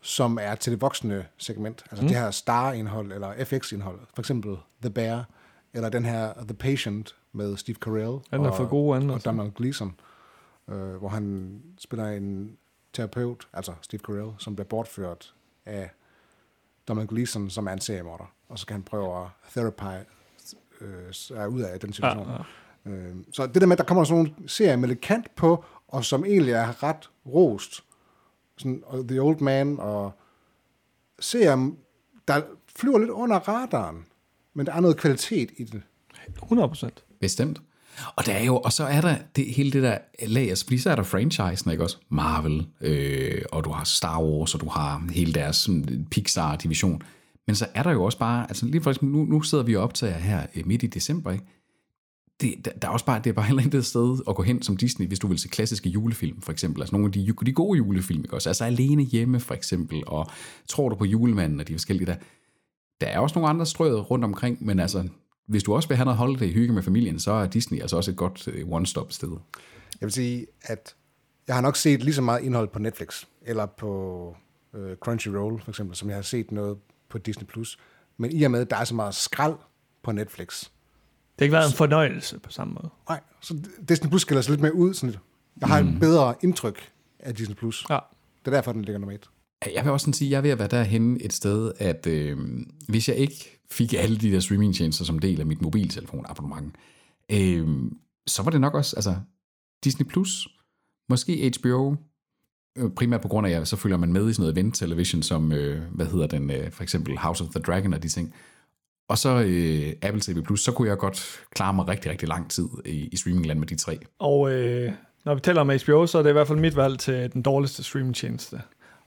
som er til det voksne segment. Altså mm. det her Star-indhold, eller FX-indhold. For eksempel The Bear Eller den her The Patient med Steve Carell Den har fået gode og anmeldelser. Donald Gleason, øh, hvor han spiller en terapeut, altså Steve Carell, som bliver bortført af Donald Gleason, som er en seriemorder. Og så kan han prøve at therapy øh, sig ud af den situation. Ja, ja. Øh, så det der med, at der kommer sådan nogle serier med lidt kant på, og som egentlig er ret rost, sådan og The Old Man og serier, der flyver lidt under radaren, men der er noget kvalitet i det. 100 procent. Bestemt. Og der er jo, og så er der det, hele det der lag, altså, fordi så er der franchisen, ikke også? Marvel, øh, og du har Star Wars, og du har hele deres sådan, Pixar-division. Men så er der jo også bare, altså lige for eksempel, nu, nu sidder vi og optager her øh, midt i december, ikke? Det, der, der er også bare, det er bare heller ikke sted at gå hen som Disney, hvis du vil se klassiske julefilm, for eksempel. Altså nogle af de, de gode julefilm, ikke også? Altså Alene Hjemme, for eksempel, og Tror du på julemanden, og de forskellige der. Der er også nogle andre strøget rundt omkring, men altså, hvis du også vil have noget holiday hygge med familien, så er Disney altså også et godt øh, one-stop sted. Jeg vil sige, at jeg har nok set lige så meget indhold på Netflix, eller på øh, Crunchyroll for eksempel, som jeg har set noget på Disney+. Plus. Men i og med, at der er så meget skrald på Netflix, Det har ikke været en fornøjelse på samme måde. nej, så Disney Plus skiller sig lidt mere ud. Sådan lidt. Jeg har et bedre indtryk af Disney+. Plus. Ja. Det er derfor, den ligger nummer et. Jeg vil også sådan sige, at jeg er ved at være derhenne et sted, at øh, hvis jeg ikke fik alle de der streamingtjenester som del af mit mobiltelefonabonnement, øh, så var det nok også, altså Disney+, Plus, måske HBO, primært på grund af, at så følger man med i sådan noget event television, som, øh, hvad hedder den, øh, for eksempel House of the Dragon og de ting. Og så øh, Apple TV+, Plus, så kunne jeg godt klare mig rigtig, rigtig lang tid i, i streamingland med de tre. Og øh, når vi taler om HBO, så er det i hvert fald mit valg til den dårligste streamingtjeneste.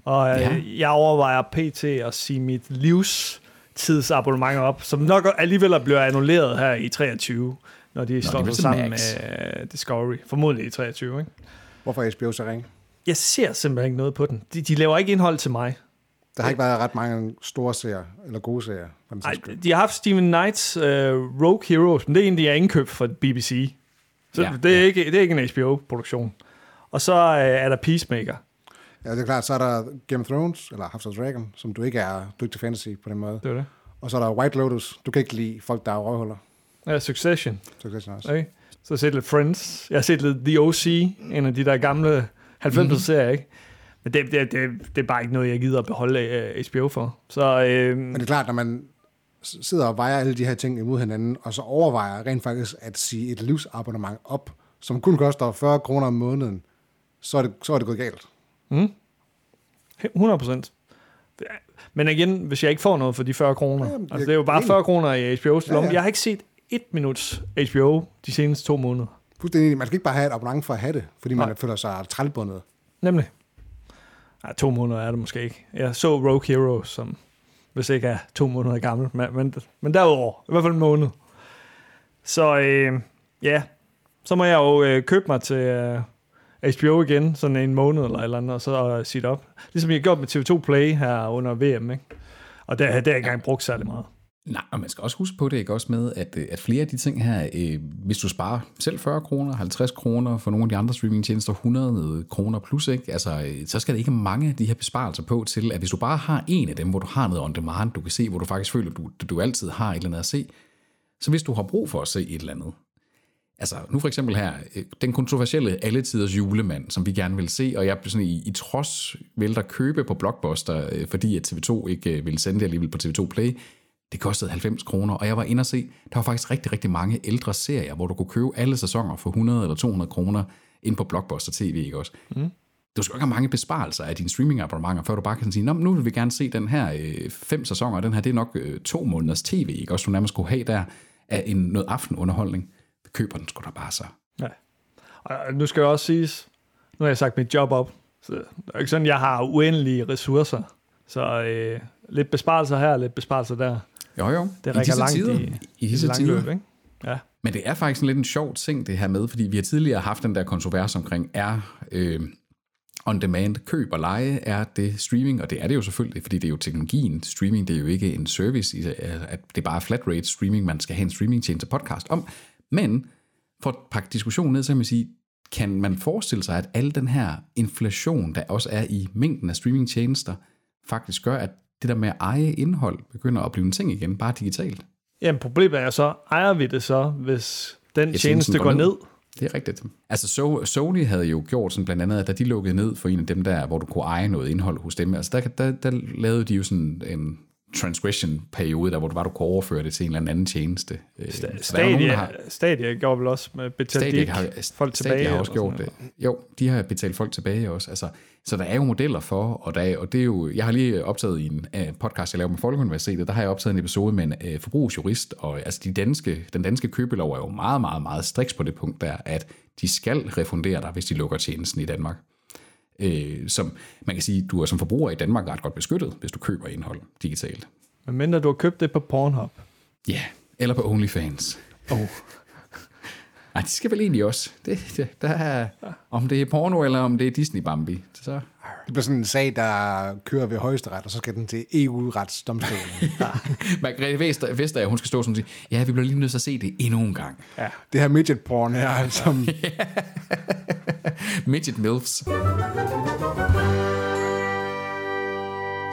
Og øh, Ja. jeg overvejer pt. at sige mit livstidsabonnement op, som nok alligevel bliver annulleret her i 23, når de slår det sig vel sammen max. med uh, Discovery. Formodentlig i 23, ikke? Hvorfor er HBO så ringe? Jeg ser simpelthen ikke noget på den. De, de laver ikke indhold til mig. Der har ikke været ret mange store serier, eller gode serier. For den Ej, sags skyld. de har haft Steven Knights uh, Rogue Heroes, men det er en, de er indkøbt fra BBC. Så Ja, ja, det, er ikke, det er ikke en HBO-produktion. Og så uh, er der Peacemaker. Ja, det er klart, så er der Game of Thrones, eller House of Dragon, som du ikke er dygtig til fantasy på den måde. Det er det. Og så er der White Lotus. Du kan ikke lide folk, der er røvhuller. Ja, Succession. Succession også. Okay. Så har jeg set lidt Friends. Jeg har set lidt The O.C., en af de der gamle 90'er Mhm. serier, ikke? Men det, det, det, det er bare ikke noget, jeg gider at beholde HBO for. Så øh, Men det er klart, når man sidder og vejer alle de her ting imod hinanden, og så overvejer rent faktisk at sige et livsabonnement op, som kun koster 40 kroner om måneden, så er det, så er det gået galt. 100 procent. Men igen, hvis jeg ikke får noget for de 40 kroner. Jamen, altså, det er jo bare enig. 40 kroner i HBO's Ja, ja. Jeg har ikke set et minuts HBO de seneste to måneder. Fuldstændig enig. Man skal ikke bare have et abonnement for at have det, fordi man Nej. føler sig trælbundet. Nemlig. Ja, to måneder er det måske ikke. Jeg så Rogue Hero, som hvis ikke er to måneder gammel, men, men, men derudover, i hvert fald en måned. Så øh, ja, så må jeg jo øh, købe mig til øh, HBO igen, sådan en måned eller eller andet, og så øh, sige det op. Ligesom jeg gjorde med TV2 Play her under VM, ikke? Og det, det har jeg ikke engang brugt særlig meget. Nej, og man skal også huske på det, ikke også med, at, øh, at flere af de ting her, øh, hvis du sparer selv 40 kroner, 50 kroner for nogle af de andre streamingtjenester, 100 kroner plus, ikke? Altså, øh, så skal der ikke mange af de her besparelser på til, at hvis du bare har en af dem, hvor du har noget on demand, du kan se, hvor du faktisk føler, du, du altid har et eller andet at se, så hvis du har brug for at se et eller andet, Altså, nu for eksempel her, øh, den kontroversielle alletiders julemand, som vi gerne vil se, og jeg blev sådan i, i trods vælter købe på Blockbuster, fordi at TV2 ikke ville sende det alligevel på TV2 Play. Det kostede 90 kroner, og jeg var inde og se, der var faktisk rigtig, rigtig mange ældre serier, hvor du kunne købe alle sæsoner for 100 eller 200 kroner ind på Blockbuster TV, ikke også? Mm. Du skal jo ikke have mange besparelser af dine streamingabonnementer, før du bare kan sige, Nå, nu vil vi gerne se den her øh, fem sæsoner, og den her, det er nok øh, to måneders tv, ikke også? Du nærmest skulle have der af en, noget aftenunderholdning. Køber den sgu da bare så. Ja. Og nu skal jeg også siges, nu har jeg sagt mit job op, så det er ikke sådan, jeg har uendelige ressourcer. Så øh, lidt besparelser her, lidt besparelser der. Jo, jo. Det I rækker disse langt tider. i, I i disse lange tider. løb, ikke? Ja. Men det er faktisk en lidt en sjov ting, det her med, fordi vi har tidligere haft den der kontrovers omkring, er øh, on-demand køb og leje, er det streaming, og det er det jo selvfølgelig, fordi det er jo teknologien. Streaming, det er jo ikke en service, i- at det er bare flat rate streaming, man skal have en streamingtjeneste podcast om. Men for at pakke diskussionen ned, så kan man sige, kan man forestille sig, at al den her inflation, der også er i mængden af streamingtjenester, faktisk gør, at det der med at eje indhold begynder at blive en ting igen, bare digitalt? Jamen, problemet er så, ejer vi det så, hvis den Ja, tjeneste går ned? Det er rigtigt. Altså so, Sony havde jo gjort sådan blandt andet, at da de lukkede ned for en af dem der, hvor du kunne eje noget indhold hos dem, altså der, der, der lavede de jo sådan en transgression-periode, der hvor du bare du kunne overføre det til en eller anden tjeneste. Øh, nogen, Stadia, har- Stadia gjorde vel også med betalte de Stadia har, folk Stadia tilbage? har også gjort det. Jo, de har betalt folk tilbage også. Altså, så der er jo modeller for, og, der er, og det er jo, jeg har lige optaget i en uh, podcast, jeg laver med Folkeuniversitetet, der har jeg optaget en episode med en uh, forbrugsjurist, og altså de danske, den danske købelov er jo meget, meget, meget striks på det punkt der, at de skal refundere dig, hvis de lukker tjenesten i Danmark. Øh, som man kan sige, du er som forbruger i Danmark ret godt beskyttet, hvis du køber indhold digitalt. Men mindre du har købt det på Pornhub. Ja, yeah. eller på OnlyFans. Oh. Nej, de skal vel egentlig også. Det, det, der er, om det er porno, eller om det er Disney Bambi. Så Det bliver sådan en sag, der kører ved højesteret, og så skal den til EU-retsdomstolen. Margrethe Vester, Vestager, hun skal stå sådan og sige, ja, vi bliver lige nødt til at se det endnu en gang. Ja. det her midget porn her, som Midget Milfs.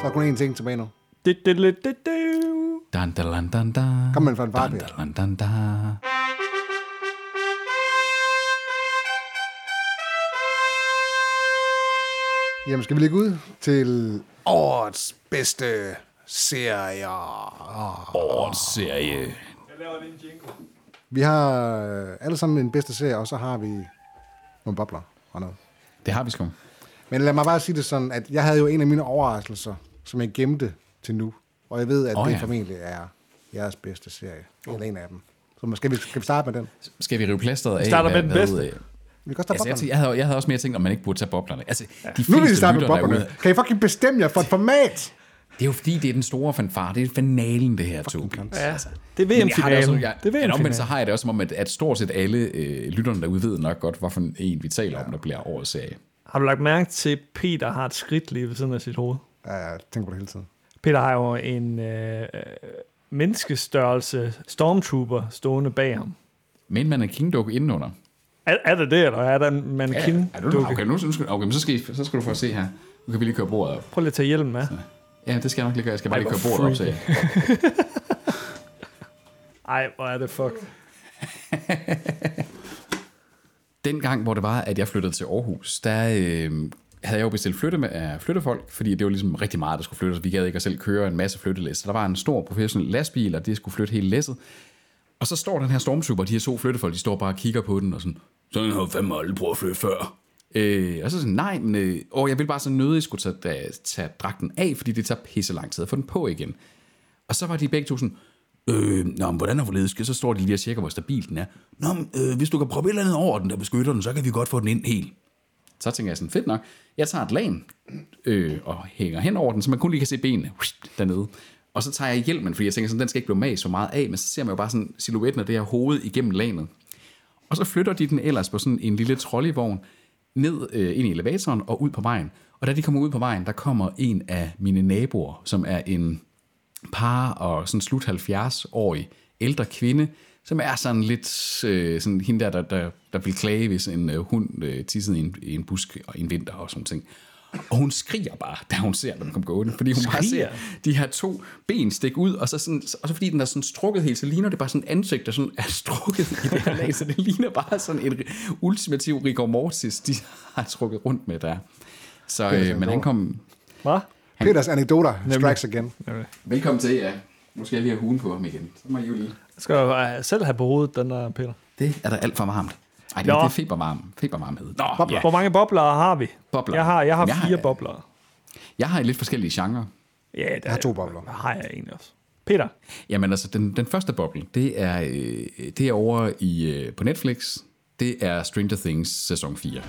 så er kun én ting tilbage nu. Dan, dan, dan, dan, dan. Kom med en fanfare, Dan, dan, dan, dan. Jamen, skal vi lægge ud til årets bedste serier? Årets serie. Vi har øh, alle sammen en bedste serie, og så har vi nogle bobler og noget. Det har vi sgu. Men lad mig bare sige det sådan, at jeg havde jo en af mine overraskelser, som jeg gemte til nu. Og jeg ved, at oh, det ja. formentlig er jeres bedste serie. Eller en af dem. Så skal vi, skal vi starte med den? Skal vi rive plasteret af? starter med den bedste. hvad, Vi kan også tage Altså, jeg, boblerne. tænkte- jeg, havde, jeg havde også mere tænkt, om man ikke burde tage boblerne. Altså, de Nu vil vi fleste starte med boblerne. derude- Kan I fucking bestemme jer for et format? Det er jo fordi, det er den store fanfare. Det er finalen, det her, Tobi. Ja, det er Men jeg det VM-finalen. jeg- Det er men omvendt så har jeg det også som om, at, at stort set alle øh, lytterne derude ved nok godt, hvorfor en vi taler om, der bliver årets serie. Har du lagt mærke til, at Peter har et skridt lige ved siden af sit hoved? Ja, jeg tænker på det hele tiden. Peter har jo en øh, øh, menneskestørrelse stormtrooper stående bag ham. Men man er kingdukke indenunder. Er, er det det, eller er der en mannequin? ja, du, okay, nu, nu skal, okay, men så skal, I, så skal du få at se her. Nu kan vi lige køre bordet op. Prøv lige at tage hjelmen med. Ja, det skal jeg nok lige gøre. Jeg skal bare Ej, lige køre bordet op, så. Ej, hvor er det fuck. Den gang, hvor det var, at jeg flyttede til Aarhus, der øh, havde jeg jo bestilt flytte med, uh, flyttefolk, fordi det var ligesom rigtig meget, der skulle flyttes. Vi gad ikke at selv køre en masse flyttelæs. Så der var en stor professionel lastbil, og det skulle flytte hele læsset. Og så står den her stormtrooper, de her to flyttefolk, de står bare og kigger på den, og sådan, sådan har fandme aldrig prøvet at flytte før. Øh, og så sådan, nej, men øh, åh, jeg vil bare så nødig skulle tage, tage, tage dragten af, fordi det tager pisse lang tid at få den på igen. Og så var de begge to sådan, øh, nå, men hvordan er forledes? Så står de lige og tjekker, hvor stabil den er. Nå, men, øh, hvis du kan proppe et eller andet over den, der beskytter den, så kan vi godt få den ind helt. Så tænker jeg sådan, fedt nok. Jeg tager et lag øh, og hænger hen over den, så man kun lige kan se benene dernede. Og så tager jeg hjelmen, fordi jeg tænker sådan, den skal ikke blive mas så meget af, men så ser man jo bare sådan silhuetten af det her hoved igennem lanet. Og så flytter de den ellers på sådan en lille trolleyvogn ned øh, ind i elevatoren og ud på vejen. Og da de kommer ud på vejen, der kommer en af mine naboer, som er en par og sådan slut 70-årig ældre kvinde, som er sådan lidt øh, sådan hende der, der, der, der vil klage, hvis en øh, hund øh, tissede i en, i en busk og i en vinter og sådan ting. Og hun skriger bare, da hun ser dem komme gående, fordi hun bare ser Skriger? de her to ben stikke ud, og så, sådan, og så fordi den er sådan strukket helt, så ligner det bare sådan ansigt, der sådan er strukket i det her lag, så det ligner bare sådan en ultimativ rigor mortis, de har trukket rundt med der. Så, øh, men han kom... Hvad? Peters anekdoter strikes again. Velkommen til, ja. Nu skal jeg lige have hugen på ham igen. Så må I jo lige... Jeg skal jo øh, selv have på hovedet, den der, Peter. Det er da alt for varmt. Ej, det, Nå. det er febervarm, febervarmhed. Nå, Bobler. Hvor mange bobler har vi? Bobler. Jeg har, jeg har Jeg har- fire bobler. Jeg har i lidt forskellige genrer. Ja, der Jeg har to bobler. har jeg egentlig også. Peter, Jamen altså, den, den første boble, det er, øh, det er over i, øh, på Netflix. Det er Stranger Things sæson 4.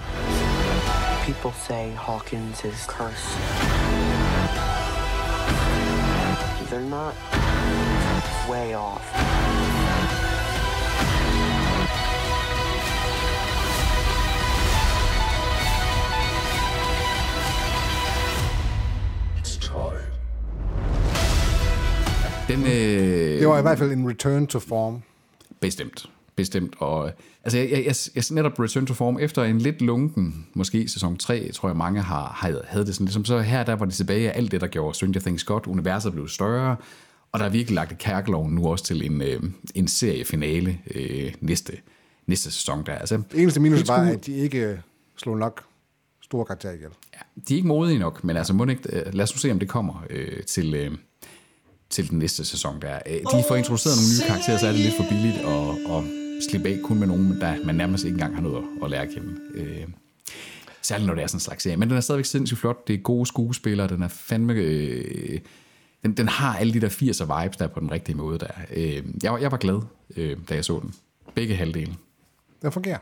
People say Hawkins is cursed. They're not way off. Den, øh, Det var i hvert fald en return to form. Bestemt. Bestemt. Og, altså, jeg, jeg, jeg, jeg netop Return to Form efter en lidt lunken, måske sæson 3, tror jeg mange har, har havde det sådan. Ligesom så her, der var det tilbage af alt det, der gjorde Stranger Things godt. Universet blev større, Og der er virkelig lagt et kærkeloven nu også til en, øh, en seriefinale øh, næste, næste sæson. Der. Altså, Det eneste minus var, at de ikke slog nok store karakterer ihjel. Ja, de er ikke modige nok, men altså, må det ikke, øh, lad os nu se, om det kommer øh, til, øh, til den næste sæson. Der. Øh, De får introduceret nogle nye karakterer, så er det lidt for billigt at, at slippe af kun med nogen, der man nærmest ikke engang har noget at, lære at kende. Øh, særligt når det er sådan en slags serie. Men den er stadigvæk sindssygt flot. Det er gode skuespillere. Den er fandme... Øh, den, den har alle de der 80'er vibes, der er på den rigtige måde. Der. Øh, jeg, var- jeg var glad, øh, da jeg så den. Begge halvdele. Den fungerer.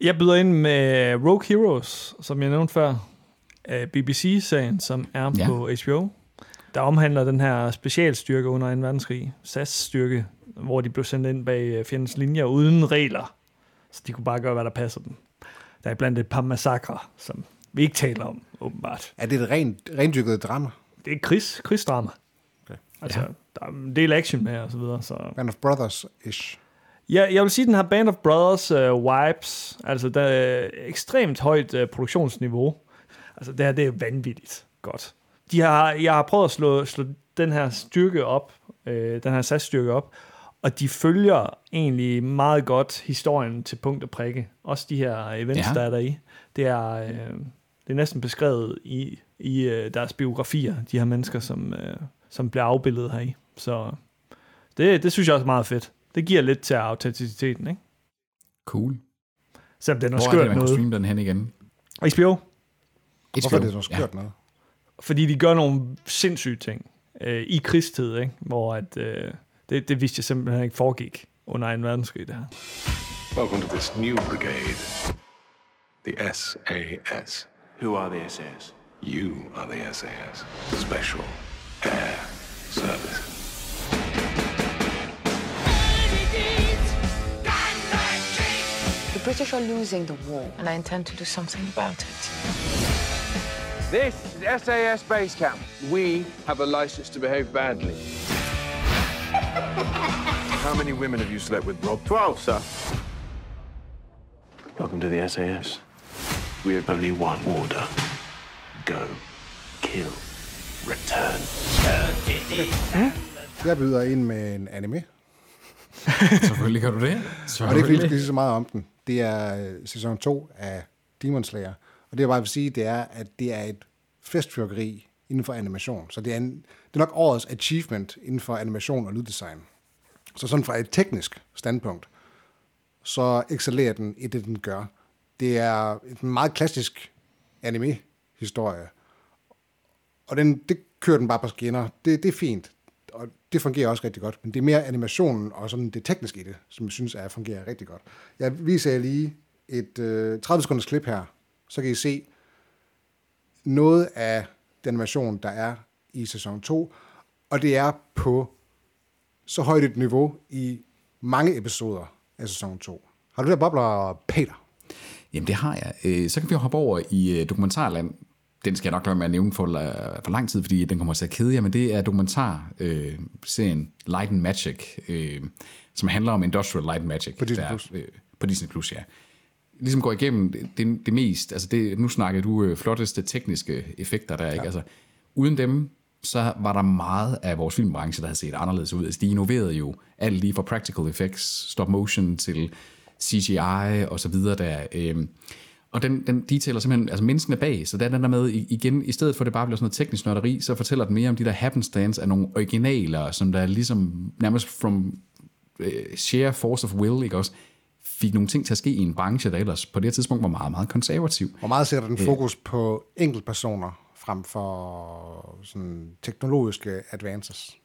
Jeg byder ind med Rogue Heroes, som jeg nævnte før. af BBC-serien, som er Ja. på HBO. Der omhandler den her specialstyrke under 2. verdenskrig, SAS-styrke, hvor de blev sendt ind bag øh, fjendens linjer uden regler. Så de kunne bare gøre, hvad der passer dem. Der er blandt et par massakre, som vi ikke taler om, åbenbart. Er det et rent, rendyrket drama? Det er et krigs, krigsdrama. Okay. Altså, ja. der er en del action med og så videre. Så. Band of Brothers-ish. Ja, jeg vil sige, at den har Band of Brothers uh, vibes. Altså, der er ekstremt højt uh, produktionsniveau. Altså, det her, det er vanvittigt godt. De har, jeg har prøvet at slå, slå den her styrke op, øh, den her SAS-styrke op, og de følger egentlig meget godt historien til punkt og prikke. Også de her events, Ja. ja. der er der i. Det er, øh, det er næsten beskrevet i, i øh, deres biografier, de her mennesker, som, øh, som bliver afbildet her i. Så det, det synes jeg også er meget fedt. Det giver lidt til autenticiteten, ikke? Cool. Selvom den er Hvor er det, man kan noget. streame den hen igen? HBO, Hvorfor er det så skørt noget? fordi de gør nogle sindssyge ting øh, i krigstid, ikke? hvor at, øh, det, det vidste jeg simpelthen ikke foregik under 2. verdenskrig, det her. Welcome to this new brigade, the SAS. Who are the SAS? You are the SAS, Special Air Service. British are losing the war, and I intend to do something about it. This is SAS Base Camp. We have a license to behave badly. How many women have you slept with, Rob? Twelve, sir. Welcome to the SAS. We have only one order. Go. Kill. Return. Jeg byder ind med en anime. Selvfølgelig kan du det. Og det er ikke, fordi vi skal sige så meget om den. Det er øh, sæson 2 af Demon Slayer. Og det jeg bare vil sige, det er, at det er et festfyrkeri inden for animation. Så det er, en, det er nok årets achievement inden for animation og lyddesign. Så sådan fra et teknisk standpunkt, så excellerer den i det, den gør. Det er en meget klassisk anime-historie. Og den, det kører den bare på skinner. Det, det er fint. Og det fungerer også rigtig godt. Men det er mere animationen og sådan det tekniske i det, som jeg synes er, fungerer rigtig godt. Jeg viser jer lige et øh, 30 sekunders klip her. Så kan I se noget af den animation, der er i sæson 2. Og det er på så højt et niveau i mange episoder af sæson 2. Har du der bobler, Peter? Jamen, det har jeg. Øh, så kan vi hoppe over i øh, dokumentarland. Den skal jeg nok lade med at nævne for, øh, for lang tid, fordi den kommer til at kede jer, men det er dokumentarserien Light and Magic, øh, som handler om Industrial Light and Magic. På Disney+. Der, øh, på Disney+, Plus, ja. Ligesom går igennem det, det, mest, altså det, nu snakker du øh, flotteste tekniske effekter der, ikke? Altså, uden dem, så var der meget af vores filmbranche, der havde set anderledes ud. Altså, de innoverede jo alt lige fra practical effects, stop motion til CGI og så videre der. Øhm, og den, den detailer simpelthen altså menneskene bag, så der er den der med igen, i stedet for at det bare bliver sådan noget teknisk nørderi, så fortæller den mere om de der happenstance af nogle originaler, som der ligesom nærmest from øh, sheer force of will, ikke også, fik nogle ting til at ske i en branche, der ellers på det tidspunkt var meget, meget konservativ. Hvor meget sætter den fokus på enkeltpersoner frem for sådan teknologiske advances?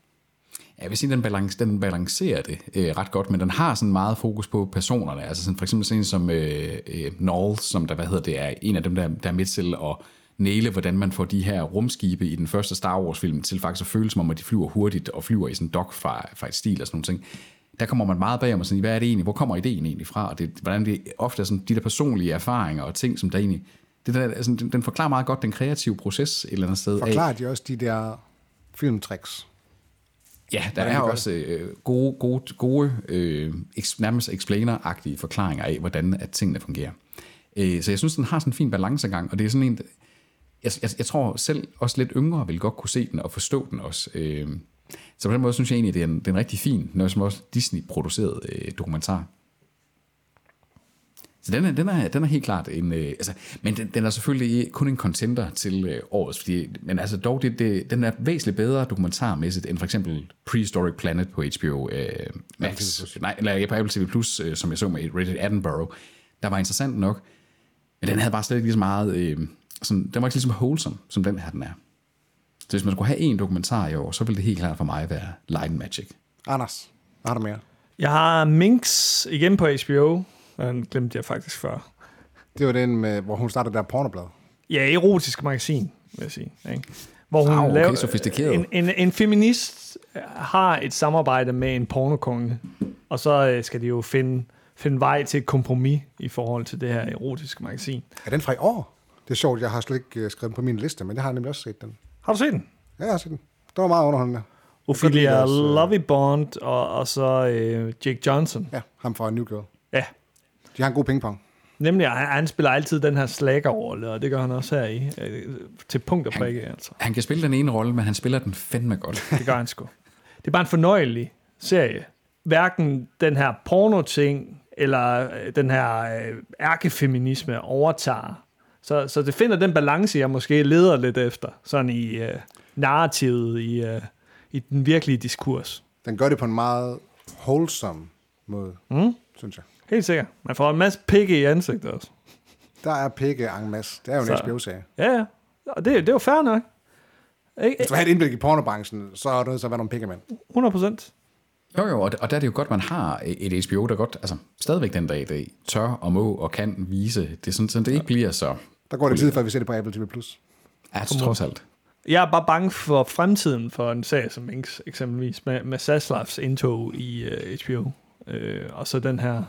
Jeg vil sige, at den, balance, den balancerer det øh, ret godt, men den har sådan meget fokus på personerne. Altså sådan, for eksempel sådan en som øh, øh, Null, som der, hvad hedder det, er en af dem, der, der er med til at næle, hvordan man får de her rumskibe i den første Star Wars-film til faktisk at føle som om, at de flyver hurtigt og flyver i sådan en dogfight-stil og sådan nogle ting. Der kommer man meget bag om og sådan, hvad er det egentlig, hvor kommer ideen egentlig fra? Og det, hvordan det ofte er sådan, de der personlige erfaringer og ting, som der egentlig, det der, altså, den, den forklarer meget godt den kreative proces et eller andet sted. af- Forklarer de også de der filmtricks? Ja, der Hvordan er også øh, gode, gode, gode øh, nærmest explainer-agtige forklaringer af, hvordan at tingene fungerer. Øh, så jeg synes, den har sådan en fin balancegang, og det er sådan en, jeg, jeg, jeg tror selv også lidt yngre vil godt kunne se den og forstå den også. Øh, Så på den måde synes jeg egentlig, det er en, det er en rigtig fin, noget som også Disney-produceret øh, dokumentar. Så den er, den er, den er helt klart en... Øh, altså, men den, den er selvfølgelig kun en contender til øh, årets, fordi, men altså dog, det, det, den er væsentligt bedre dokumentarmæssigt end for eksempel Prehistoric Planet på HBO øh, Max. Nej, eller på Apple TV+, Plus, øh, som jeg så med Rated Edinburgh. Der var interessant nok, men den havde bare slet ikke lige så meget... Øh, sådan, den var ikke lige så wholesome, som den her den er. Så hvis man skulle have en dokumentar i år, så ville det helt klart for mig være Light and Magic. Anders, hvad har du mere? Jeg har Minx igen på HBO. Den glemte jeg faktisk før. Det var den, med, hvor hun startede der pornoblad. Ja, erotisk magasin, vil jeg sige. Ikke? Hvor hun Ah, okay, laver, sofistikeret. En, en, en feminist har et samarbejde med en pornokonge, og så øh, skal de jo finde, finde vej til et kompromis i forhold til det her erotiske magasin. Er den fra i år? Det er sjovt, jeg har slet ikke øh, skrevet den på min liste, men jeg har nemlig også set den. Har du set den? Ja, jeg har set den. Det var meget underholdende. Ophelia Jeg øh, Lovey Bond og, og så øh, Jake Johnson. Ja, ham fra New Girl. Ja, De har en god pingpong. nemlig, han, han spiller altid den her slacker og det gør han også her i. Øh, til punkt og prikke, altså. Han kan spille den ene rolle, men han spiller den fandme godt. Det gør han sgu. Det er bare en fornøjelig serie. Hverken den her porno-ting, eller øh, den her øh, ærkefeminisme overtager. Så, så det finder den balance, jeg måske leder lidt efter, sådan i øh, narrativet, i, øh, i den virkelige diskurs. Den gør det på en meget wholesome måde, Mm? synes jeg. Helt sikkert. Man får en masse pikke i ansigtet også. Der er pikke en masse. Det er jo en HBO-serie. Ja, ja. Og det, det er jo fair nok. Ikke? Hvis du vil have et indblik i pornobranchen, så er det nødt til at være nogle pikkemænd. 100 procent. Jo, jo, og, og der er det jo godt, man har et HBO, der godt, altså stadigvæk den dag i dag, tør og må og kan vise. Det er sådan, så det ikke bliver så... Der går det tid, før vi ser det på Apple TV+. Plus. Ja, trods alt. Jeg er bare bange for fremtiden for en serie som Minx, eksempelvis, med, med Saslavs indtog i uh, HBO, øh, og så den her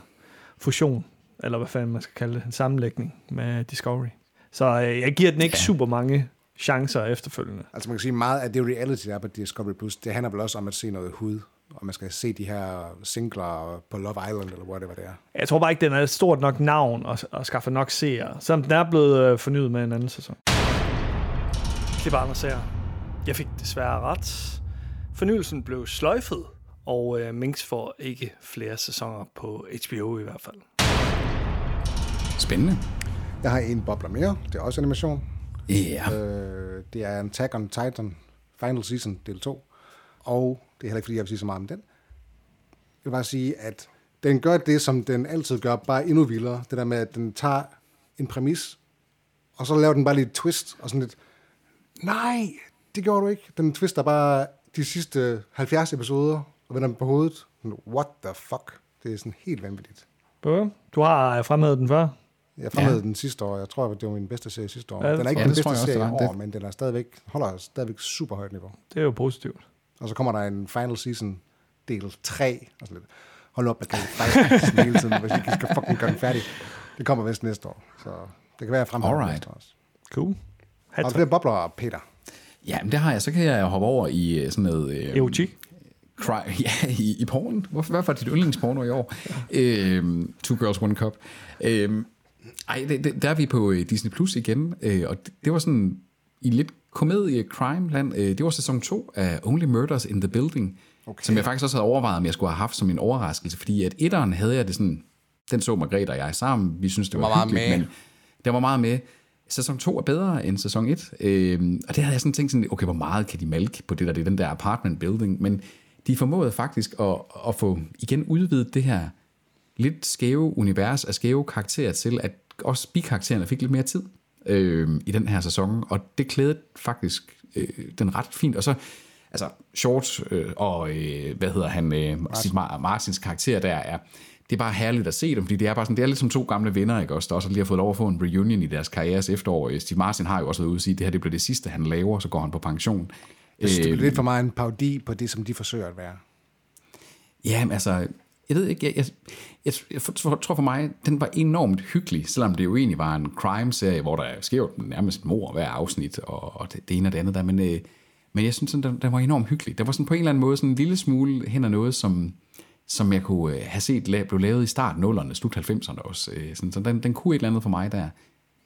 fusion, eller hvad fanden man skal kalde det, en sammenlægning med Discovery. Så øh, jeg giver den ikke ja. super mange chancer efterfølgende. Altså man kan sige, meget af det reality, der er på Discovery+, Plus, det handler vel også om at se noget hud, og man skal se de her singler på Love Island, eller whatever det er. Jeg tror bare ikke, den er et stort nok navn og, og skaffer nok seere, selvom den er blevet øh, fornyet med en anden sæson. Det er bare andre seere. Jeg fik desværre ret. Fornyelsen blev sløjfet, og øh, Minx får ikke flere sæsoner på HBO i hvert fald. Spændende. Jeg har en bobler mere, det er også animation. Ja. Øh, det er Attack on Titan Final Season del 2. Og det er heller ikke, fordi jeg vil sige så meget om den. Jeg vil bare sige, at den gør det, som den altid gør, bare endnu vildere. Det der med, at den tager en præmis, og så laver den bare lidt et twist, og sådan lidt, nej, det gjorde du ikke. Den twister bare de sidste 70 episoder, og vender dem på hovedet. What the fuck? Det er sådan helt vanvittigt. Bøh, Du har fremhævet den før. Jeg fremhævede ja. den sidste år. Jeg tror, det var min bedste serie sidste år. Ja, Ja, det den er ikke tror den bedste Ja, det serie i det år, men den er stadigvæk, holder stadigvæk super højt niveau. Det er jo positivt. Og så kommer der en final season del 3. Og sådan lidt. Hold op med det final season hele tiden, hvis ikke skal fucking gøre den færdig. Det kommer vist næste år. Så det kan være, at jeg næste år også. Cool. Har du flere bobler, Peter? Ja, men det har jeg. Så kan jeg hoppe over i øh, sådan noget... Øh, Erotik. Cry, ja, i, i porn. Hvorfor, hvad var dit yndlingsporno i år? øhm, Two Girls, One Cup. Øhm, ej, det, det, der er vi på øh, Disney Plus igen, øh, og det, det var sådan i lidt komedie-crime-land. Øh, det var sæson 2 af Only Murders in the Building, okay. som jeg faktisk også havde overvejet, om jeg skulle have haft som en overraskelse, fordi at etteren havde jeg det sådan, den så Margrethe og jeg sammen, vi synes, det var, var meget hyggeligt, med. men det var meget med. Sæson 2 er bedre end sæson 1, øhm, og det havde jeg sådan tænkt sådan, okay, hvor meget kan de malke på det der, det er den der apartment building, men de formåede faktisk at, at få igen udvidet det her lidt skæve univers af skæve karakterer til, at også bikaraktererne fik lidt mere tid øh, i den her sæson, og det klædede faktisk øh, den ret fint. Og så, altså, Short øh, og, øh, hvad hedder han, øh, Martin. Martins karakter der er, det er bare herligt at se dem, fordi det er bare sådan, det er lidt som to gamle venner, ikke også, der også lige har fået lov at få en reunion i deres karrieres efterår. Steve Martin har jo også været ude og sige, at det her det bliver det sidste, han laver, så går han på pension. Jeg synes, det Øh, bliver lidt for meget en parodi på det, som de forsøger at være. Ja, men altså, jeg ved ikke, jeg, jeg, jeg, jeg tror tror for mig, den var enormt hyggelig, selvom det jo egentlig var en crime-serie, hvor der sker jo nærmest mor hver afsnit, og, og det, det ene og det andet der, men, øh, men jeg synes, sådan, den, den var enormt hyggelig. Der var sådan på en eller anden måde sådan en lille smule hen ad noget, som, som jeg kunne øh, have set la- blev lavet i start 0'erne, slut 90'erne også. Øh, sådan, så den, den kunne et eller andet for mig der.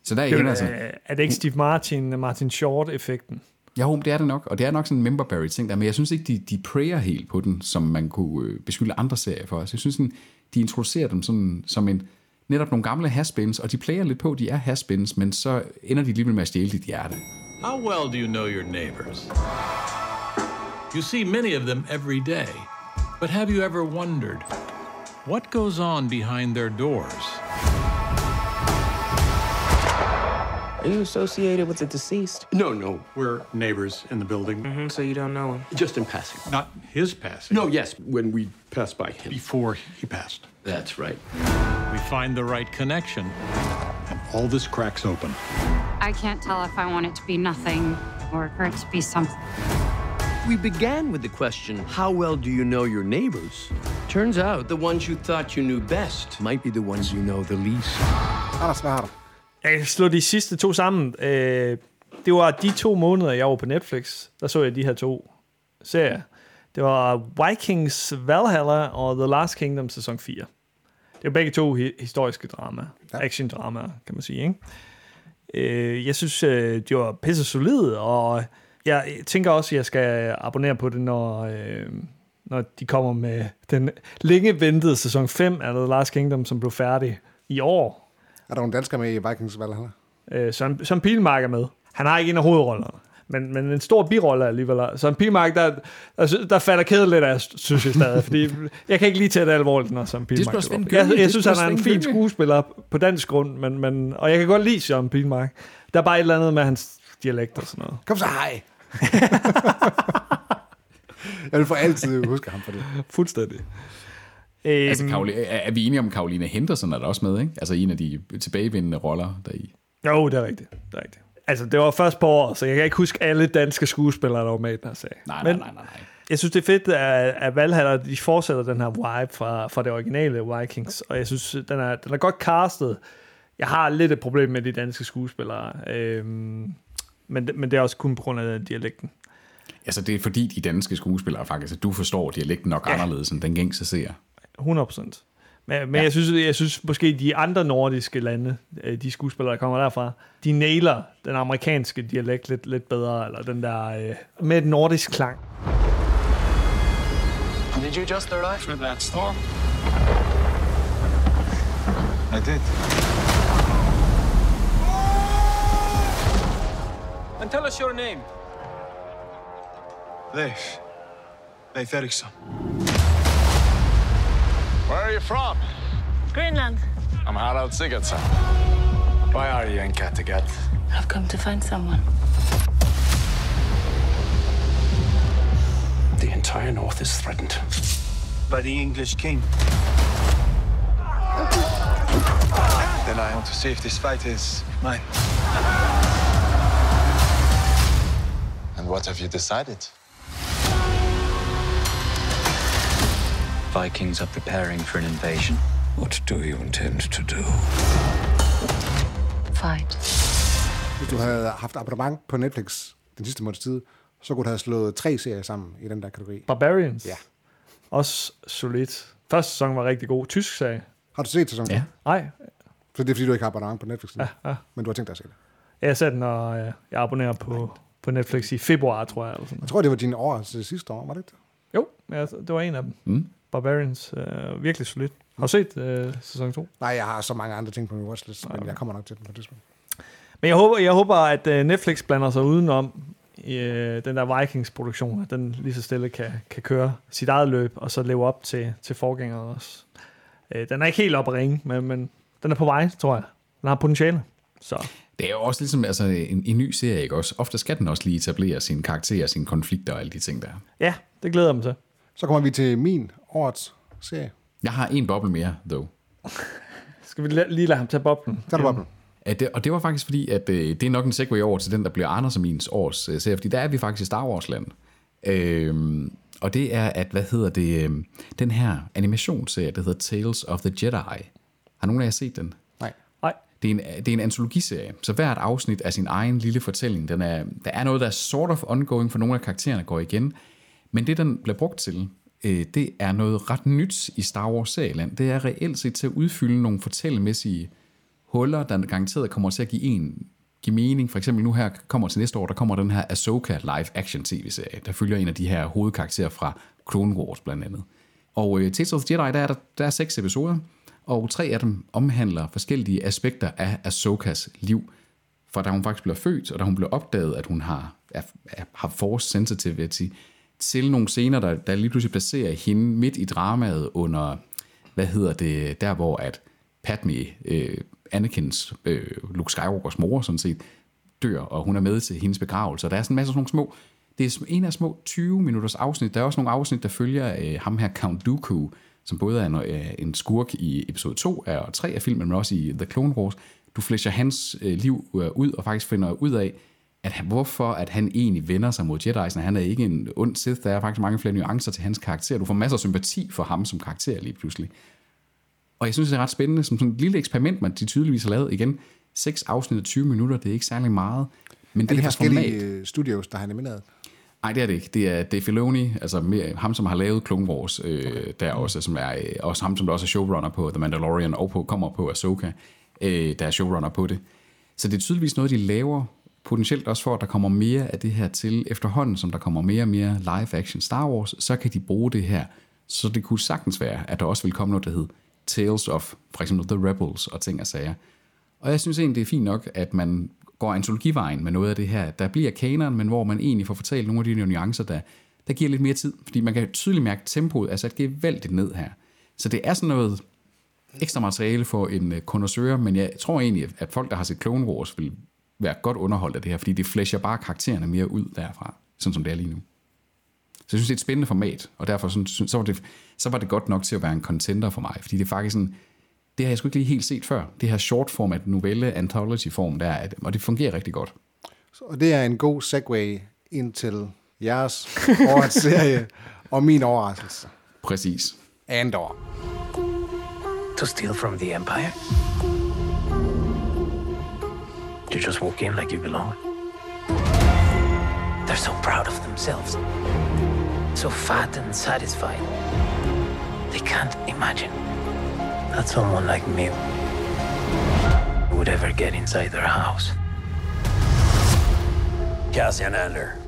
Så der er Det er, igen altså... øh, er det ikke Steve Martin, Martin Short-effekten? Ja, det er det nok, og det er nok sådan en memberberry ting der, men jeg synes ikke, de, de prayer helt på den, som man kunne øh, beskylde andre serier for. Altså, jeg synes, sådan, de introducerer dem sådan, som en, netop nogle gamle haspins, og de player lidt på, at de er haspins, men så ender de alligevel med at stjæle dit hjerte. How well do you know your neighbors? You see many of them every day, but have you ever wondered what goes on behind their doors? Are you associated with the deceased? No, no, we're neighbors in the building. Mm-hmm, so you don't know him? Just in passing. Not his passing. No, yes, when we passed by him. Before he passed. That's right. We find the right connection. And all this cracks open. I can't tell if I want it to be nothing or for it to be something. We began with the question, how well do you know your neighbors? Turns out the ones you thought you knew best might be the ones you know the least. Jeg kan slå de sidste to sammen. Øh, det var de to måneder, jeg var på Netflix. Der så jeg de her to serier. Det var Vikings Valhalla og The Last Kingdom sæson 4. Det er begge to hi- historiske drama. Ja. Action-drama, kan man sige. Ikke? Øh, jeg synes, øh, de var pisse solide, og jeg tænker også, at jeg skal abonnere på det, når, øh, når de kommer med den længe ventede sæson 5 af The Last Kingdom, som blev færdig i år. Er der nogle danskere med i Vikings Valhalla? Øh, Søren, Søren Pilmark er med. Han har ikke en af hovedrollerne, men, men en stor birolle alligevel. Søren Pilmark, der, der, der falder kædet lidt af, synes jeg stadig, fordi jeg kan ikke lige tage det alvorligt, når Søren Pilmark Gøge. jeg, jeg Det synes, han er en fin skuespiller på dansk grund, men, men, og jeg kan godt lide Søren Pilmark. Der er bare et eller andet med hans dialekt og sådan noget. Kom så, hej! jeg vil for altid huske ham for det. Fuldstændig. Altså, Karoline, er, er vi enige om, Karoline Henderson er der også med, ikke? Altså en af de tilbagevendende roller deri. Jo, det er rigtigt. Det er rigtigt. Altså, det var først på år, så jeg kan ikke huske alle danske skuespillere, der var med i den her serie. Nej, nej, Men nej, nej, nej. Jeg synes, det er fedt, at, at Valhalla, de fortsætter den her vibe fra, fra det originale Vikings, og jeg synes, den er, den er godt castet. Jeg har lidt et problem med de danske skuespillere, øhm, men, men det er også kun på grund af dialekten. Altså, det er fordi de danske skuespillere faktisk, at du forstår dialekten nok ja. anderledes end den gængse ser. 100 procent. Men, men ja. jeg, synes, jeg synes måske, de andre nordiske lande, øh, de skuespillere, der kommer derfra, de nailer den amerikanske dialekt lidt, lidt bedre, eller den der øh, med et nordisk klang. Did you just arrive from that storm? I did. And tell us your name. Leif. Leif Erikson. Where are you from? Greenland. I'm Harald Sigurdsson. Why are you in Kattegat? I've come to find someone. The entire north is threatened. By the English king. Then I want to see if this fight is mine. And what have you decided? Vikings are preparing for an invasion. What do you intend to do? Fight. Hvis du havde haft abonnement på Netflix den sidste måneds tid, så kunne du have slået tre serier sammen i den der kategori. Barbarians. Ja. Også solidt. Første sæson var rigtig god. Tysk serie. Har du set sæsonen? Ja. Nej. Så det er fordi, du ikke har abonnement på Netflix? Ja, ja. Men du har tænkt dig at se det? Jeg satte den, når øh, jeg abonnerer på, på Netflix i februar, tror jeg. Eller sådan. Jeg tror, det var dine år til sidste år, var det ikke det? Jo, ja, det var en af dem. Mm. Barbarians. Øh, virkelig solidt. Har du set øh, sæson 2? Nej, jeg har så mange andre ting på min watchlist, men jeg kommer nok til den på det tidspunkt. Men jeg håber, jeg håber at øh, Netflix blander sig udenom øh, den der Vikings-produktion, at den lige så stille kan, kan køre sit eget løb, og så leve op til, til forgængeren også. Øh, den er ikke helt op at ringe, men, men den er på vej, tror jeg. Den har potentiale. Så. Det er jo også ligesom altså, en, en ny serie, ikke også? Ofte skal den også lige etablere sine karakterer, sine konflikter og alle de ting der. Ja, det glæder jeg mig til. Så kommer vi til min årets serie. Jeg har en boble mere, dog. Skal vi lige lade ham tage boblen? Tag du boblen. At det, og det var faktisk fordi, at øh, det er nok en segway over til den, der bliver Anders og mins års øh, serie, fordi der er vi faktisk i Star Wars land. Øhm, og det er, at, hvad hedder det, øh, den her animationsserie, der hedder Tales of the Jedi. Har nogen af jer set den? Nej. Nej. Det er, en, det er en antologiserie, så hvert afsnit er sin egen lille fortælling. Den er, der er noget, der er sort of ongoing, for nogle af karaktererne går igen. Men det, den bliver brugt til, øh, det er noget ret nyt i Star Wars-serien. Det er reelt set til at udfylde nogle fortællemæssige huller, der garanteret kommer til at give en give mening. For eksempel nu her kommer til næste år, der kommer den her Ahsoka live action tv-serie, der følger en af de her hovedkarakterer fra Clone Wars blandt andet. Og øh, Tales of the Jedi, der er, der, der er seks episoder, og tre af dem omhandler forskellige aspekter af Ahsokas liv. Fra da hun faktisk bliver født, og da hun bliver opdaget, at hun har, er, er, har force sensitivity, til nogle scener, der, der lige pludselig placerer hende midt i dramaet under, hvad hedder det, der hvor at Padme, øh, Anakins, øh, Luke Skywalkers mor sådan set, dør, og hun er med til hendes begravelse. Og der er sådan en masse sådan nogle små, det er en af små 20 minutters afsnit. Der er også nogle afsnit, der følger øh, ham her, Count Dooku, som både er en, øh, en skurk i episode 2 og 3 af filmen, men også i The Clone Wars. Du flæscher hans øh, liv øh, ud, og faktisk finder ud af, at han, hvorfor at han egentlig vender sig mod Jedi'sene. Han er ikke en ond Sith, der er faktisk mange flere nuancer til hans karakter. Du får masser af sympati for ham som karakter lige pludselig. Og jeg synes, det er ret spændende, som sådan et lille eksperiment, man de tydeligvis har lavet igen. Seks afsnit af 20 minutter, det er ikke særlig meget. Men er det, det her forskellige format, studios, der har animeret? Nej, det er det ikke. Det er Dave Filoni, altså mere, ham, som har lavet Clone Wars, øh, okay. der også, som er øh, også ham, som der også er showrunner på The Mandalorian, og på, kommer på Ahsoka, øh, der er showrunner på det. Så det er tydeligvis noget, de laver potentielt også for, at der kommer mere af det her til efterhånden, som der kommer mere og mere live-action Star Wars, så kan de bruge det her. Så det kunne sagtens være, at der også vil komme noget, der hedder Tales of, for eksempel The Rebels og ting og sager. Og jeg synes egentlig, det er fint nok, at man går antologivejen med noget af det her. Der bliver kanon, men hvor man egentlig får fortalt nogle af de nuancer, der, der giver lidt mere tid. Fordi man kan tydeligt mærke, at tempoet er sat gevaldigt ned her. Så det er sådan noget ekstra materiale for en uh, men jeg tror egentlig, at folk, der har set Clone Wars, vil være godt underholdt af det her, fordi det flasher bare karaktererne mere ud derfra, sådan som det er lige nu. Så jeg synes, det er et spændende format, og derfor sådan, så, var det, så var det godt nok til at være en contender for mig, fordi det er faktisk sådan, det har jeg sgu ikke lige helt set før. Det her short format, novelle, anthology form, der er, og det fungerer rigtig godt. Og det er en god segue ind til jeres årets serie og min overraskelse. Præcis. Andor. To steal from the Empire? To just walk in like you belong? They're so proud of themselves. So fat and satisfied. They can't imagine that someone like me would ever get inside their house. Cassian Andor.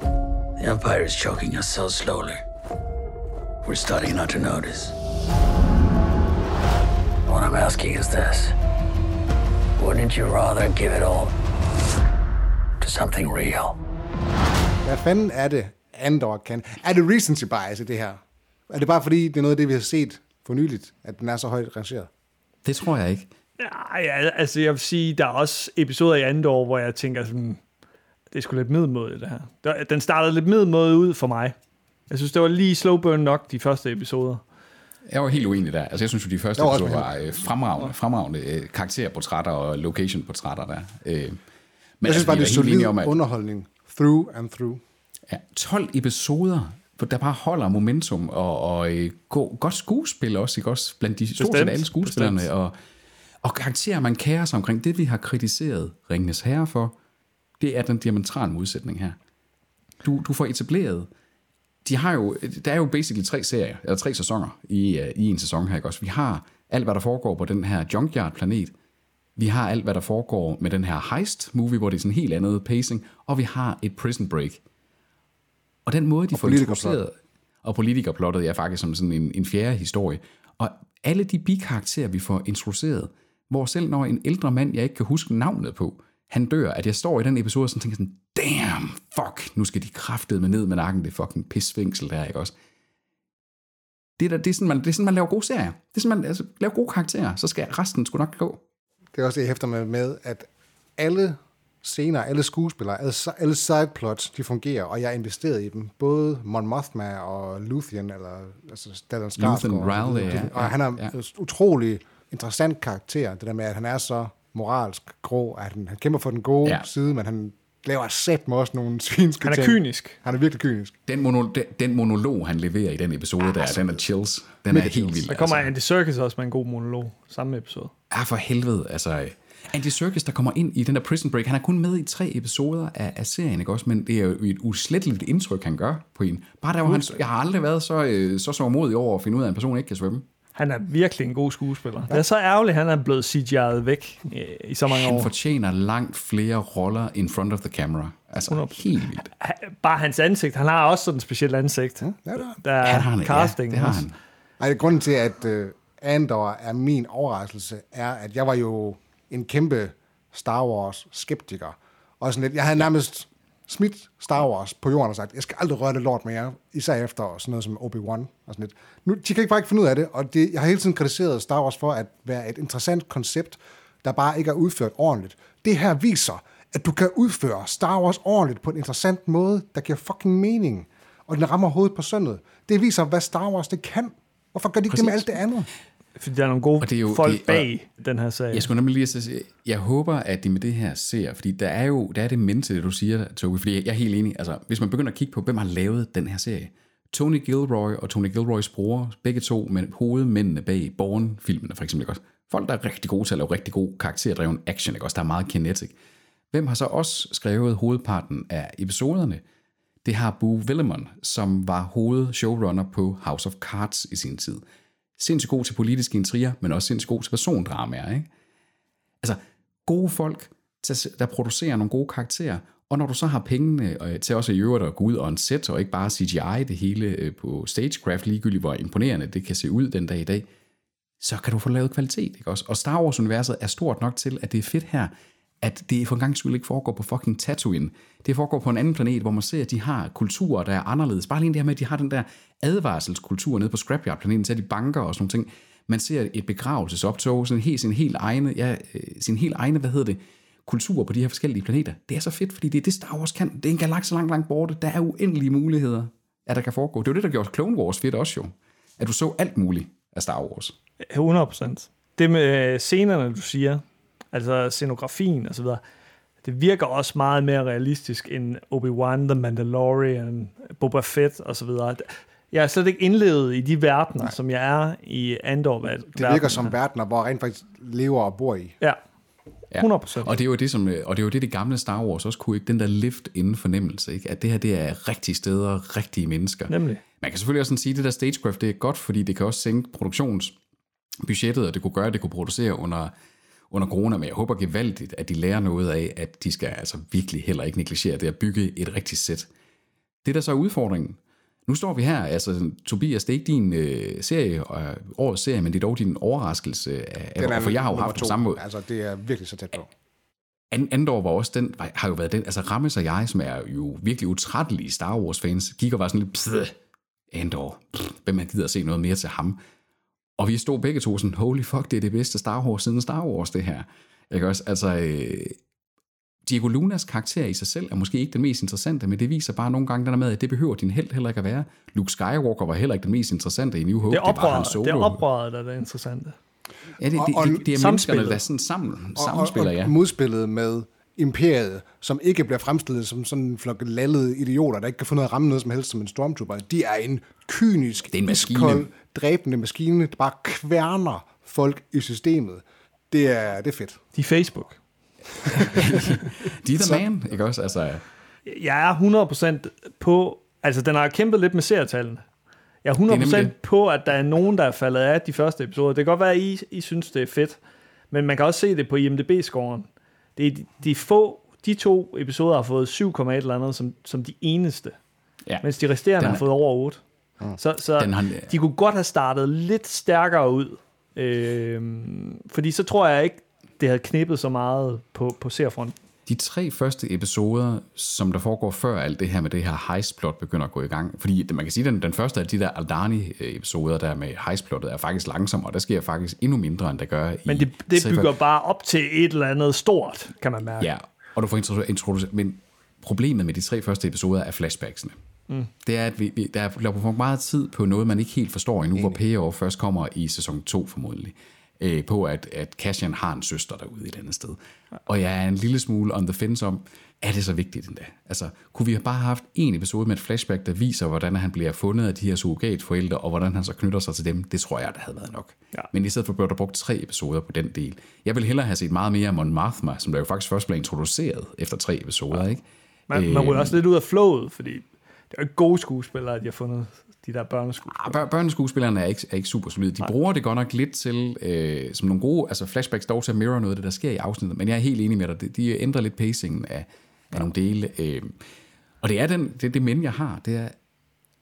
The Empire is choking us so slowly. We're starting not to notice. What I'm asking is this. Wouldn't you rather give it all to something real? Hvad fanden er det, Andor kan? Er det recency bias i det her? Er det bare fordi, det er noget af det, vi har set for nyligt, at den er så højt rangeret? Det tror jeg ikke. Ja, altså jeg vil sige, der er også episoder i Andor, hvor jeg tænker sådan, det er sgu lidt middelmåde det her. Den startede lidt middelmåde ud for mig. Jeg synes, det var lige slow burn nok, de første episoder. Jeg var helt uenig der. Altså, jeg synes jo, de første episoder var øh, fremragende, fremragende øh, karakterportrætter og location-portrætter der. Øh, men jeg altså, synes bare, det er solid om, at, underholdning. Through and through. Ja, 12 episoder, der bare holder momentum, og, og øh, go, godt skuespil også, ikke også? Blandt de stort set alle skuespillerne, og, og karakterer, man kærer sig omkring. Det, vi har kritiseret Ringens Herre for, det er den diametrale modsætning her. Du, du får etableret de har jo, der er jo basically tre serier, eller tre sæsoner i, uh, i en sæson her, ikke også? Vi har alt, hvad der foregår på den her Junkyard-planet. Vi har alt, hvad der foregår med den her heist-movie, hvor det er sådan en helt andet pacing. Og vi har et prison break. Og den måde, de og får introduceret... Og politikerplottet er faktisk som sådan en, en fjerde historie. Og alle de bikarakterer, vi får introduceret, hvor selv når en ældre mand, jeg ikke kan huske navnet på, han dør, at jeg står i den episode og sådan tænker sådan, damn, fuck, nu skal de kraftede med ned med nakken, det fucking pisfængsel der, ikke også? Det er, der, det, er sådan, man, det er sådan, man laver gode serier. Det er sådan, man altså, laver gode karakterer, så skal resten sgu nok gå. Det er også det, jeg hæfter med, med at alle scener, alle skuespillere, alle, alle sideplots, de fungerer, og jeg er investeret i dem. Både Mon Mothma og Luthien, eller altså Stellan Skarsgård. Luthen Riley, ja. Og han er ja. utrolig interessant karakter, det der med, at han er så moralsk grå, at han, han kæmper for den gode ja. side, men han laver sæt med også nogle svinske Han er ting. kynisk. Han er virkelig kynisk. Den, mono, den, den monolog, han leverer i den episode ja, der, altså, den er chills. Den er helt chills. vild. Der kommer altså. Andy Serkis også med en god monolog, samme episode. Ja, for helvede. Altså, Andy Serkis, der kommer ind i den der Prison Break, han er kun med i tre episoder af, af serien, ikke også? Men det er jo et usletteligt indtryk, han gør på en. Bare der, hvor han, jeg har aldrig været så, øh, så så modig over at finde ud af, at en person ikke kan svømme. Han er virkelig en god skuespiller. Ja. Det er så ærgerligt, at han er blevet CGI'et væk i, i så mange Han år. fortjener langt flere roller in front of the camera. Altså, helt vildt. Bare hans ansigt. Han har også sådan et specielt ansigt. Ja, det der er Ja, det har han, ja, casting. det har han. Ej, grunden til, at uh, Andor er min overraskelse, er, at jeg var jo en kæmpe Star Wars-skeptiker. Og sådan lidt, jeg havde nærmest smidt Star Wars på jorden og sagt, jeg skal aldrig røre det lort mere, især efter sådan noget som Obi-Wan og sådan lidt. Nu, de kan ikke bare ikke finde ud af det, og det, jeg har hele tiden kritiseret Star Wars for at være et interessant koncept, der bare ikke er udført ordentligt. Det her viser, at du kan udføre Star Wars ordentligt på en interessant måde, der giver fucking mening, og den rammer hovedet på søndet. Det viser, hvad Star Wars det kan. Hvorfor gør de ikke det med Præcis. alt det andet? Fordi der er nogle gode Og det er jo- folk det- bag den her serie. Jeg skulle nemlig lige sige, jeg håber, at de med det her ser, fordi der er jo der er det mente, det du siger, Tobi, fordi jeg er helt enig. Altså, hvis man begynder at kigge på, hvem har lavet den her serie. Tony Gilroy og Tony Gilroys bror, begge to med hovedmændene bag Bourne-filmene for eksempel. Ikke også? Folk, der er rigtig gode til at lave rigtig god karakterdreven action, ikke også? Der er meget kinetic. Hvem har så også skrevet hovedparten af episoderne? Det har Boo Willimon, som var hovedshowrunner på House of Cards i sin tid. Sindssygt god til politiske intriger, men også sindssygt god til persondramaer, ikke? Altså, gode folk, der producerer nogle gode karakterer, og når du så har pengene øh, til også i øvrigt at gå ud og en set, og ikke bare CGI det hele øh, på stagecraft, ligegyldigt hvor imponerende det kan se ud den dag i dag, så kan du få lavet kvalitet, ikke også? Og Star Wars-universet er stort nok til, at det er fedt her, at det for en gang skyld ikke foregår på fucking Tatooine. Det foregår på en anden planet, hvor man ser, at de har kulturer, der er anderledes. Bare lige det her med, at de har den der advarselskultur nede på Scrapyard-planeten, så er de banker og sådan nogle ting. Man ser et begravelsesoptog, sådan helt, sin helt egne, ja, øh, sin helt egne, hvad hedder det, kultur på de her forskellige planeter. Det er så fedt, fordi det er det, Star Wars kan. Det er en galakse langt, langt borte. Der er uendelige muligheder, at der kan foregå. Det var det, der gjorde Clone Wars fedt også jo. At du så alt muligt af Star Wars. 100 procent. Det med øh, scenerne, du siger, altså scenografien og så videre, det virker også meget mere realistisk end Obi-Wan, The Mandalorian, Boba Fett og så videre. Jeg er slet ikke indlevet i de verdener, Nej. som jeg er i Andor. Det virker som verdener, hvor jeg rent faktisk lever og bor i. Ja, Ja. 100%. Og det er jo det, som, øh, og det er jo det, det gamle Star Wars også kunne, ikke? Den der lift inden fornemmelse, ikke? At det her, det er rigtige steder, rigtige mennesker. Nemlig. Man kan selvfølgelig også sådan sige, at det der stagecraft, det er godt, fordi det kan også sænke produktionsbudgettet, og det kunne gøre, at det kunne producere under, under corona, men jeg håber gevaldigt, at de lærer noget af, at de skal altså virkelig heller ikke negligere det at bygge et rigtigt sæt. Det der så er udfordringen. Nu står vi her, altså Tobias, det er ikke din øh, serie, øh, årets serie, men det er dog din overraskelse af, Den er for jeg har jo haft det på samme måde. Altså, det er virkelig så tæt på. An- Andor var også den, har jo været den, altså Rammes og jeg, som er jo virkelig utrættelige Star Wars fans, gik og var sådan lidt, pff, Andor, pff, hvem man gider at se noget mere til ham. Og vi stod begge to sådan, holy fuck, det er det bedste Star Wars siden Star Wars, det her. Ikke også? Altså, øh, Diego Lunas karakter i sig selv er måske ikke den mest interessante, men det viser bare nogle gange den der med, at det behøver din held heller ikke at være. Luke Skywalker var heller ikke den mest interessante i New Hope. Det er oprøret, Solo. det er oprøret, der er det interessante. Ja, det, det, Og- det, og det, det er menneskerne, der sådan sammen, Og, samspiller, og, ja. og modspillet med imperiet, som ikke bliver fremstillet som sådan en flok lallede idioter, der ikke kan få noget at ramme noget som helst som en stormtrooper. De er en kynisk, Det er en maskine. iskold, dræbende maskine, der bare kværner folk i systemet. Det er, det er fedt. De er Facebook. De er the man, ikke også? Altså, Jeg er 100% på, altså den har kæmpet lidt med seertallene. Jeg er 100% Det er på, at der er nogen, der er faldet af de første episoder. Det kan godt være, at I, I synes, det er fedt, men man kan også se det på IMDb-scoren. Det er de, de få, de to episoder har fået 7,1 eller andet som, som de eneste, ja. mens de resterende Den har fået over 8. Så, så Den har- de kunne godt have startet lidt stærkere ud, øhm, fordi så tror jeg ikke, det havde knippet så meget på, på seerfronten. De tre første episoder, som der foregår før alt det her med det her heistplot begynder at gå i gang, fordi man kan sige, at den, den første af de der Aldani-episoder der med heistplottet er faktisk langsom, og der sker faktisk endnu mindre, end der gør i... Men det, det bygger bare op til et eller andet stort, kan man mærke. Ja, og du får introduceret... men problemet med de tre første episoder er flashbacksene. Mm. Det er, at vi, vi, der er for meget tid på noget, man ikke helt forstår endnu, hvor payoff først kommer i sæson 2 formodentlig. Øh, på at, at Cassian har en søster derude et andet sted. Og jeg er en lille smule on the fence om, er det så vigtigt endda? Altså, kunne vi have bare haft en episode med et flashback, der viser, hvordan han bliver fundet af de her surrogatforældre, og hvordan han så knytter sig til dem? Det tror jeg, der havde været nok. Ja. Men i stedet for blev der brugt tre episoder på den del. Jeg vil hellere have set meget mere af Mon Mothma, som der jo faktisk først blev introduceret efter tre episoder, ikke? Man, man Øh, ryger også lidt ud af flowet, fordi det er jo ikke gode skuespillere, de har fundet de der børneskuespillere. Ah, Bør- børneskuespillerne er ikke, er ikke super solide. De bruger det godt nok lidt til, øh, som nogle gode, altså flashbacks dog til mirror noget af det, der sker i afsnittet, men jeg er helt enig med dig, de, de ændrer lidt pacingen af, af nogle dele. Øh, og det er den, det, det men, jeg har, det er,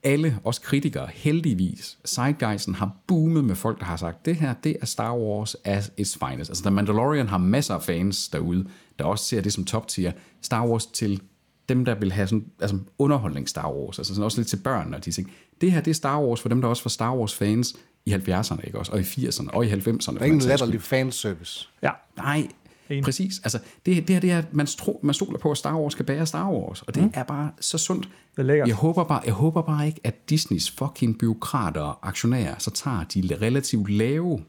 alle, os kritikere, heldigvis, Sidegeisen har boomet med folk, der har sagt, det her, det er Star Wars as its finest. Altså, The Mandalorian har masser af fans derude, der også ser det som top tier. Star Wars til dem, der vil have sådan, altså underholdning Star Wars, altså sådan også lidt til børn og de ting. Det her, det er Star Wars for dem, der også var Star Wars fans i 70'erne, ikke også? Og i 80'erne, og i 90'erne. Der er ingen latterlig fanservice. Ja. Nej, præcis. Altså, det, det her, det er, at man, stro, man stoler på, at Star Wars skal bære Star Wars, og det mm. er bare så sundt. Det er lækkert. Jeg håber, bare, jeg håber bare ikke, at Disneys fucking byråkrater og aktionærer, så tager de relativt lave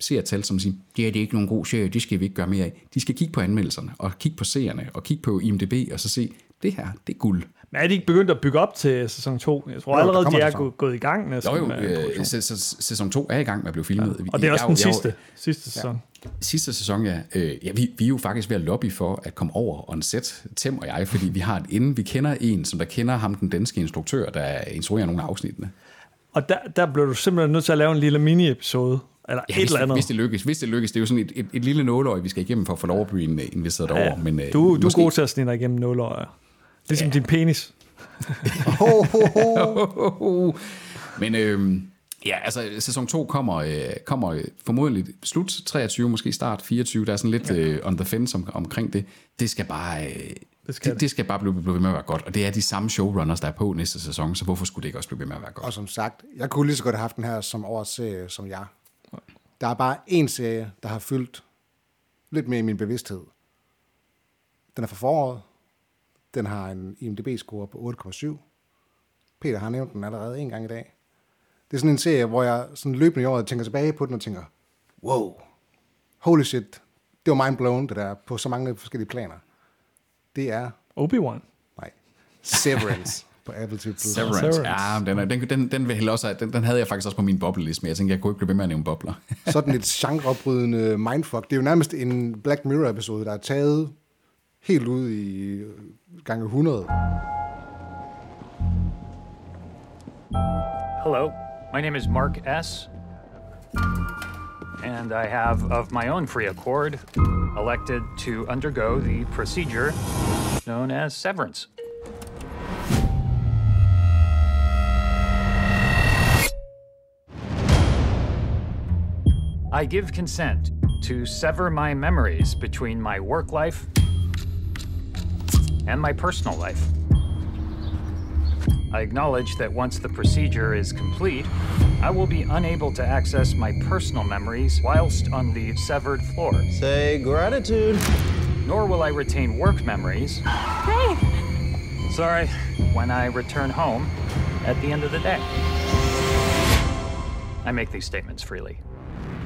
seertal, som siger, det her det er ikke nogen god serie, det skal vi ikke gøre mere af. De skal kigge på anmeldelserne, og kigge på seerne, og kigge på IMDb, og så se, det her, det er guld. Men er de ikke begyndt at bygge op til sæson 2? Jeg tror Jo, allerede, de er sæson. gå- gået i gang næsten. Jo, jo, øh, sæ- sæson 2 er i gang med at blive filmet. Og det er også Jeg den jeg sidste, sidste sæson. Sidste sæson, ja. Øh, ja vi, vi er jo faktisk ved at lobby for at komme over on set, Tim og jeg, fordi vi har et inden. Vi kender en, som der kender ham, den danske instruktør, der instruerer nogle af afsnittene. Og der, der blev du simpelthen nødt til at lave en lille mini-episode. Eller Ja, et hvis, eller andet. hvis det lykkes. Hvis det lykkes. Det er jo sådan et, et, et lille nåløje, vi skal igennem for at få lov at blive investeret Ja, over. Men, øh, du, du er god til at snige dig igennem nåløjer. Ligesom ja. din penis. Men øh, ja, altså sæson 2 kommer, øh, kommer formodentlig slut 23, måske start 24. Der er sådan lidt øh, on the fence om, omkring det. Det skal bare... Øh, det, skal det, det skal bare blive, blive ved med at være godt. Og det er de samme showrunners, der er på næste sæson, så hvorfor skulle det ikke også blive ved med at være godt? Og som sagt, jeg kunne lige så godt have haft den her som årets serie som jeg. Der er bare én serie, der har fyldt lidt mere i min bevidsthed. Den er fra foråret. Den har en IMDb-score på 8,7. Peter har nævnt den allerede en gang i dag. Det er sådan en serie, hvor jeg sådan løbende i året tænker tilbage på den og tænker, wow, holy shit, det var mind blown, det der, på så mange forskellige planer. Det er... Obi-Wan? Nej. Severance på Apple TV+. Severance. Severance. Ja, den, den, den, den, vil også, den, den havde jeg faktisk også på min bobleliste, men jeg tænkte, jeg kunne ikke blive ved med at nævne bobler. sådan et genreopbrydende mindfuck. Det er jo nærmest en Black Mirror-episode, der er taget helt ud i øh, gange 100. Hello, my name is Mark S. And I have, of my own free accord, elected to undergo the procedure known as severance. I give consent to sever my memories between my work life and my personal life. I acknowledge that once the procedure is complete, I will be unable to access my personal memories whilst on the severed floor. Say gratitude. Nor will I retain work memories. Hey! Sorry, when I return home at the end of the day. I make these statements freely.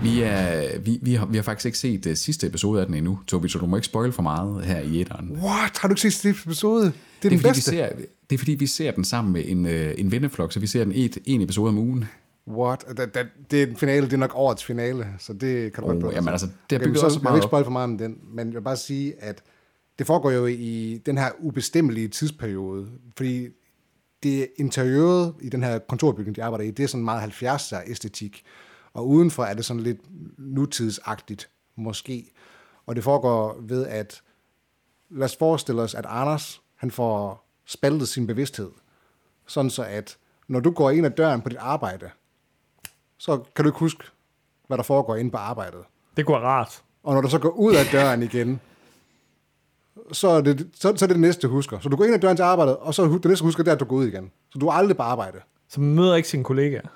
Vi, er, vi, vi, har, vi har faktisk ikke set uh, sidste episode af den endnu, Tobi, så du må ikke spoil for meget her i etteren. What? Har du ikke set sidste episode? Det er, Det er, den bedste. ser, det er fordi, vi ser den sammen med en, øh, en venneflok, så vi ser den et, en episode om ugen. What? Det, det, det er en finale, det er nok årets finale, så det kan du Oh, godt prøve. jamen altså, det er okay, så, også Jeg meget vil ikke spoil for meget om den, men jeg vil bare sige, at det foregår jo i den her ubestemmelige tidsperiode, fordi det interiøret i den her kontorbygning, de arbejder i, det er sådan meget 70'er æstetik, og udenfor er det sådan lidt nutidsagtigt, måske. Og det foregår ved, at lad os forestille os, at Anders, han får spaltet sin bevidsthed, sådan så at når du går ind ad døren på dit arbejde, så kan du ikke huske, hvad der foregår inde på arbejdet. Det være rart. Og når du så går ud af døren igen, så er det, så, så er det det næste, du husker. Så du går ind ad døren til arbejdet, og så det næste, du husker, det er, at du går ud igen. Så du er aldrig på arbejde. Så man møder ikke sine kollegaer.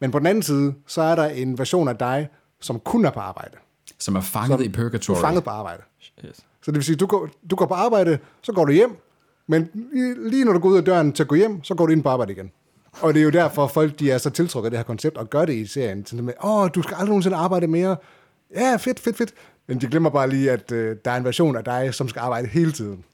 Men på den anden side, så er der en version af dig, som kun er på arbejde. Som er fanget Som i purgatory. Er fanget på arbejde. Yes. Så det vil sige, du går, du går på arbejde, så går du hjem, men lige når du går ud af døren til at gå hjem, så går du ind på arbejde igen. Og det er jo derfor, folk de er så tiltrukket af det her koncept, og gør det i serien. Sådan med, åh, du skal aldrig nogensinde arbejde mere. Ja, fedt, fedt, fedt. Men de glemmer bare lige, at øh, der er en version af dig, som skal arbejde hele tiden.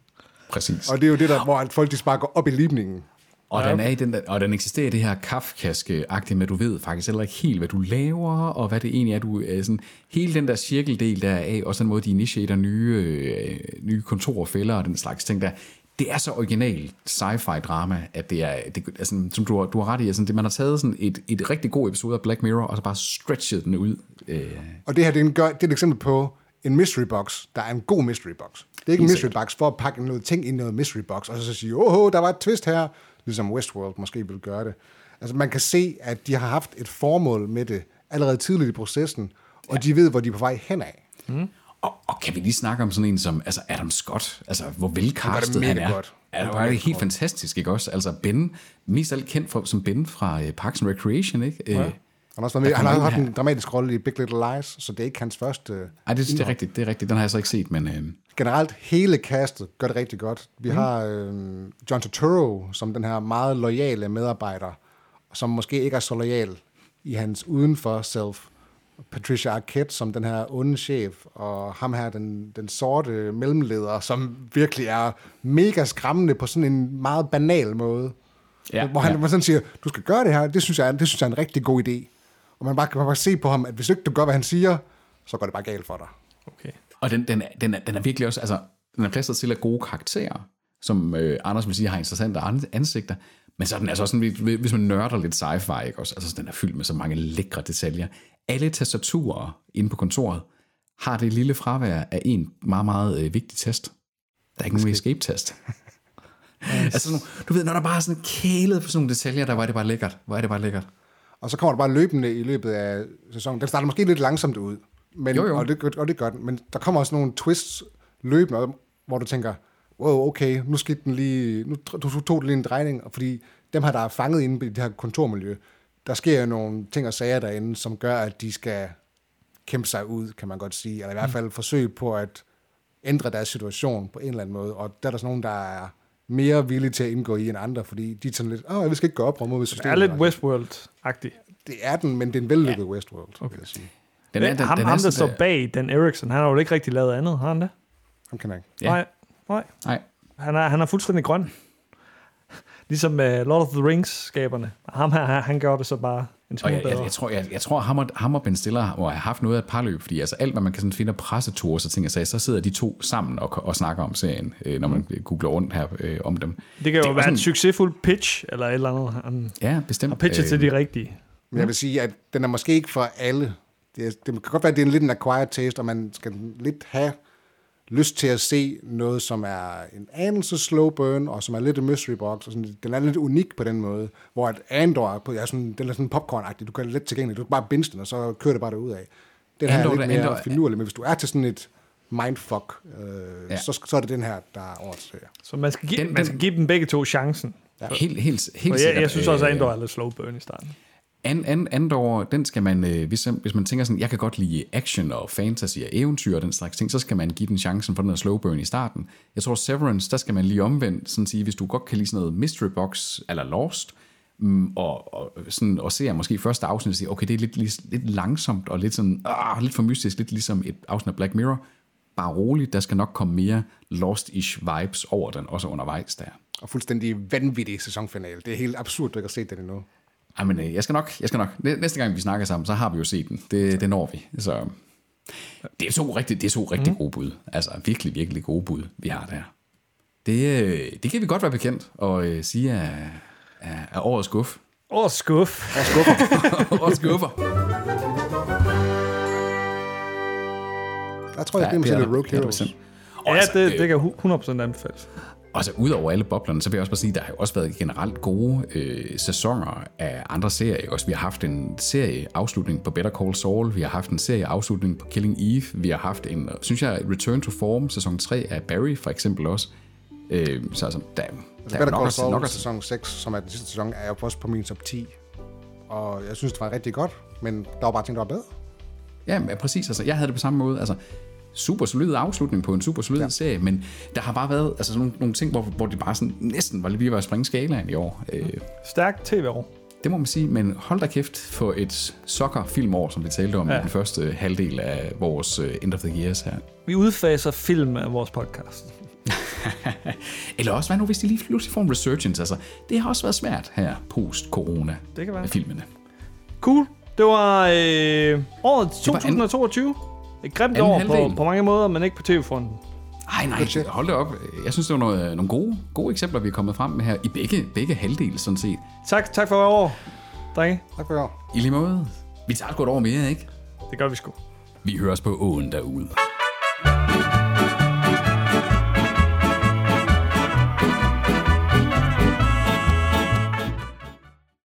Præcis. Og det er jo det, der, hvor folk de bare går op i limningen. Og, den er i den der, og den eksisterer i det her kafkaske-agtige med, at du ved faktisk heller ikke helt, hvad du laver, og hvad det egentlig er, du er sådan, hele den der cirkeldel der af, og sådan måde, de initierer nye, øh, nye kontorer, fælder og den slags ting der, det er så original sci-fi drama, at det er, det, altså, som du har, du har ret i, altså, det, man har taget sådan et, et rigtig god episode af Black Mirror, og så bare stretchet den ud. Øh, Og det her, det er, en, det er et eksempel på en mystery box, der er en god mystery box. Det er ikke en mystery box for at pakke noget ting ind i noget mystery box, og så sige, åh, der var et twist her, ligesom Westworld måske vil gøre det. Altså man kan se, at de har haft et formål med det allerede tidligt i processen, og ja. de ved, hvor de er på vej hen af. Mm. Og, og kan vi lige snakke om sådan en som altså Adam Scott, altså hvor velcastet han, er. godt. Ja, det var det det helt fantastisk, ikke også? Altså Ben, mest alt kendt for, som Ben fra uh, Parks and Recreation, ikke? Ja. Øh, Han har, også været med, han har haft en dramatisk rolle i Big Little Lies, så det er ikke hans første... Ej, det, det er rigtigt, det er rigtigt. Den har jeg så ikke set, men... Øh, generelt hele castet gør det rigtig godt. Vi Mm. har øh, John Turturro som den her meget loyale medarbejder, som måske ikke er så lojal i hans udenfor self. Patricia Arquette som den her onde chef, og ham her, den, den sorte mellemleder, som virkelig er mega skræmmende på sådan en meget banal måde. Ja, hvor han ja. sådan siger, du skal gøre det her, det synes jeg, det synes jeg er en rigtig god idé. Og man bare kan bare se på ham, at hvis ikke du gør, hvad han siger, så går det bare galt for dig. Okay. Og den, den, er, den, er, den er virkelig også, altså, den er plastret til af gode karakterer, som øh, Anders vil sige har interessante an- ansigter, men så er den altså også sådan, hvis man nørder lidt sci-fi, ikke også? Altså, den er fyldt med så mange lækre detaljer. Alle tastaturer inde på kontoret har det lille fravær af en meget, meget øh, vigtig test. Der er ikke nogen escape-test. altså, sådan nogle- du ved, når der bare er sådan kælet på sådan nogle detaljer, der var det bare lækkert. Hvor er det bare lækkert. Og så kommer der bare løbende i løbet af sæsonen. Den starter måske lidt langsomt ud, men, Jo, jo. Og, det, og det gør den. Men der kommer også nogle twists løbende, hvor du tænker, wow, okay, nu skete den lige, nu du tog det lige en drejning, fordi dem her, der er fanget inde i det her kontormiljø, der sker jo nogle ting og sager derinde, som gør, at de skal kæmpe sig ud, kan man godt sige, eller i hvert fald forsøge på at ændre deres situation på en eller anden måde, og der er der sådan nogen, der er mere villige til at indgå i end andre, fordi de er sådan lidt, åh, vi skal ikke gå op mod Det systemet. er lidt Westworld-agtigt. Det er den, men det er en vellykket ja. Westworld, okay. vil jeg sige. Den er, den, ham, den ham, der står bag Dan Erickson, han har jo ikke rigtig lavet andet, har han det? Ham kan ikke. Ja. Nej, nej. nej. Han er, han er fuldstændig grøn. Ligesom uh, Lord of the Rings-skaberne. Ham her, han gør det så bare en Og smule jeg, jeg, bedre. jeg, tror, jeg, jeg tror ham, og, ham og Ben Stiller må have haft noget af et parløb, fordi altså alt, hvad man kan sådan finde af presseture, så tænker jeg, så sidder de to sammen og, og snakker om serien, øh, når man googler rundt her øh, om dem. Det kan jo det være sådan- en succesfuld pitch, eller et eller andet. Han Ja, bestemt. har pitchet til Øh, de rigtige. Men jeg vil sige, at den er måske ikke for alle. Det, det kan godt være, at det er en lidt en acquired taste, og man skal lidt have lyst til at se noget, som er en anelse slow burn, og som er lidt en mystery box. Og sådan, den er lidt unik på den måde, hvor at Andor er, på, er sådan, den er sådan popcorn-agtig. Du kan let tilgængelig. Du kan bare binge den, og så kører det bare ud af. Den her Andor, er lidt mere Andor- finurlig, men hvis du er til sådan et mindfuck, øh, Ja. ja. så, så er det den her, der er årets serie. Så man skal, give, Den- man skal give dem begge to chancen. Ja. Helt, helt, helt For jeg, jeg synes også, at Øh, Andor er lidt slow burn i starten. And, and, andet år, den skal man, øh, hvis, hvis man tænker sådan, jeg kan godt lide action og fantasy og eventyr og den slags ting, så skal man give den chancen for den her slow burn i starten. Jeg tror Severance, der skal man lige omvendt, sådan sige, hvis du godt kan lide sådan noget mystery box eller Lost, mm, og, og, sådan, og ser måske første afsnit og siger, okay, det er lidt, lidt, lidt langsomt og lidt, sådan, ah, lidt for mystisk, lidt ligesom et afsnit af Black Mirror. Bare roligt, der skal nok komme mere Lost-ish vibes over den, også undervejs der. Og fuldstændig vanvittig sæsonfinale. Det er helt absurd, du ikke har set den endnu. Ej, men øh, jeg skal nok, jeg skal nok. Næ- Næste gang vi snakker sammen, så har vi jo set den. Det, det når vi. Så det er to rigtig, det er to rigtig gode bud. Altså virkelig, virkelig gode bud, vi har der. Det, øh, det kan vi godt være bekendt og øh, sige er, er, er årets skuff. Åh, skuff. Og skuffer. årets skuffer. Der tror jeg, det er måske lidt Rogue det er der Heroes. Ja, altså, det, øh, det kan 100% anbefales. Og så ud over alle boblerne, så vil jeg også bare sige, at der har jo også været generelt gode øh, sæsoner af andre serier. Også, vi har haft en serieafslutning på Better Call Saul, vi har haft en serieafslutning på Killing Eve, vi har haft en, synes jeg, Return to Form, sæson 3 af Barry for eksempel også. Øh, så altså, der, Altså, der er Better Call Saul nok sæson 6, som er den sidste sæson, er jo også på min top 10. Og jeg synes, det var rigtig godt, men der var bare ting, der var bedre. Ja, men præcis. Altså, jeg havde det på samme måde. Altså, super solid afslutning på en super solid ja. serie, men der har bare været altså, nogle, nogle ting, hvor, hvor det bare sådan, næsten var lige ved at springe skalaen i år. Øh, Stærkt tv-år. det må man sige, men hold da kæft for et soccer-filmår, som vi talte om ja. I den første halvdel af vores øh, End of the Years her. Vi udfaser film af vores podcast. Eller også, hvad nu hvis de lige pludselig får en resurgence? Altså, det har også været svært her post-corona Det kan være. med filmene. Cool. Det var øh, året Det var an- 2022. Et grimt anden år på, på mange måder, men ikke på tv-fronten. Ej, nej, budget. hold da op. Jeg synes, det var nogle, nogle gode, gode eksempler, vi er kommet frem med her. I begge, begge halvdele, sådan set. Tak, tak for i år, drenge. Tak for i år. I lige måde. Vi tager sgu et år mere, ikke? Det gør vi sgu. Vi høres på åen derude.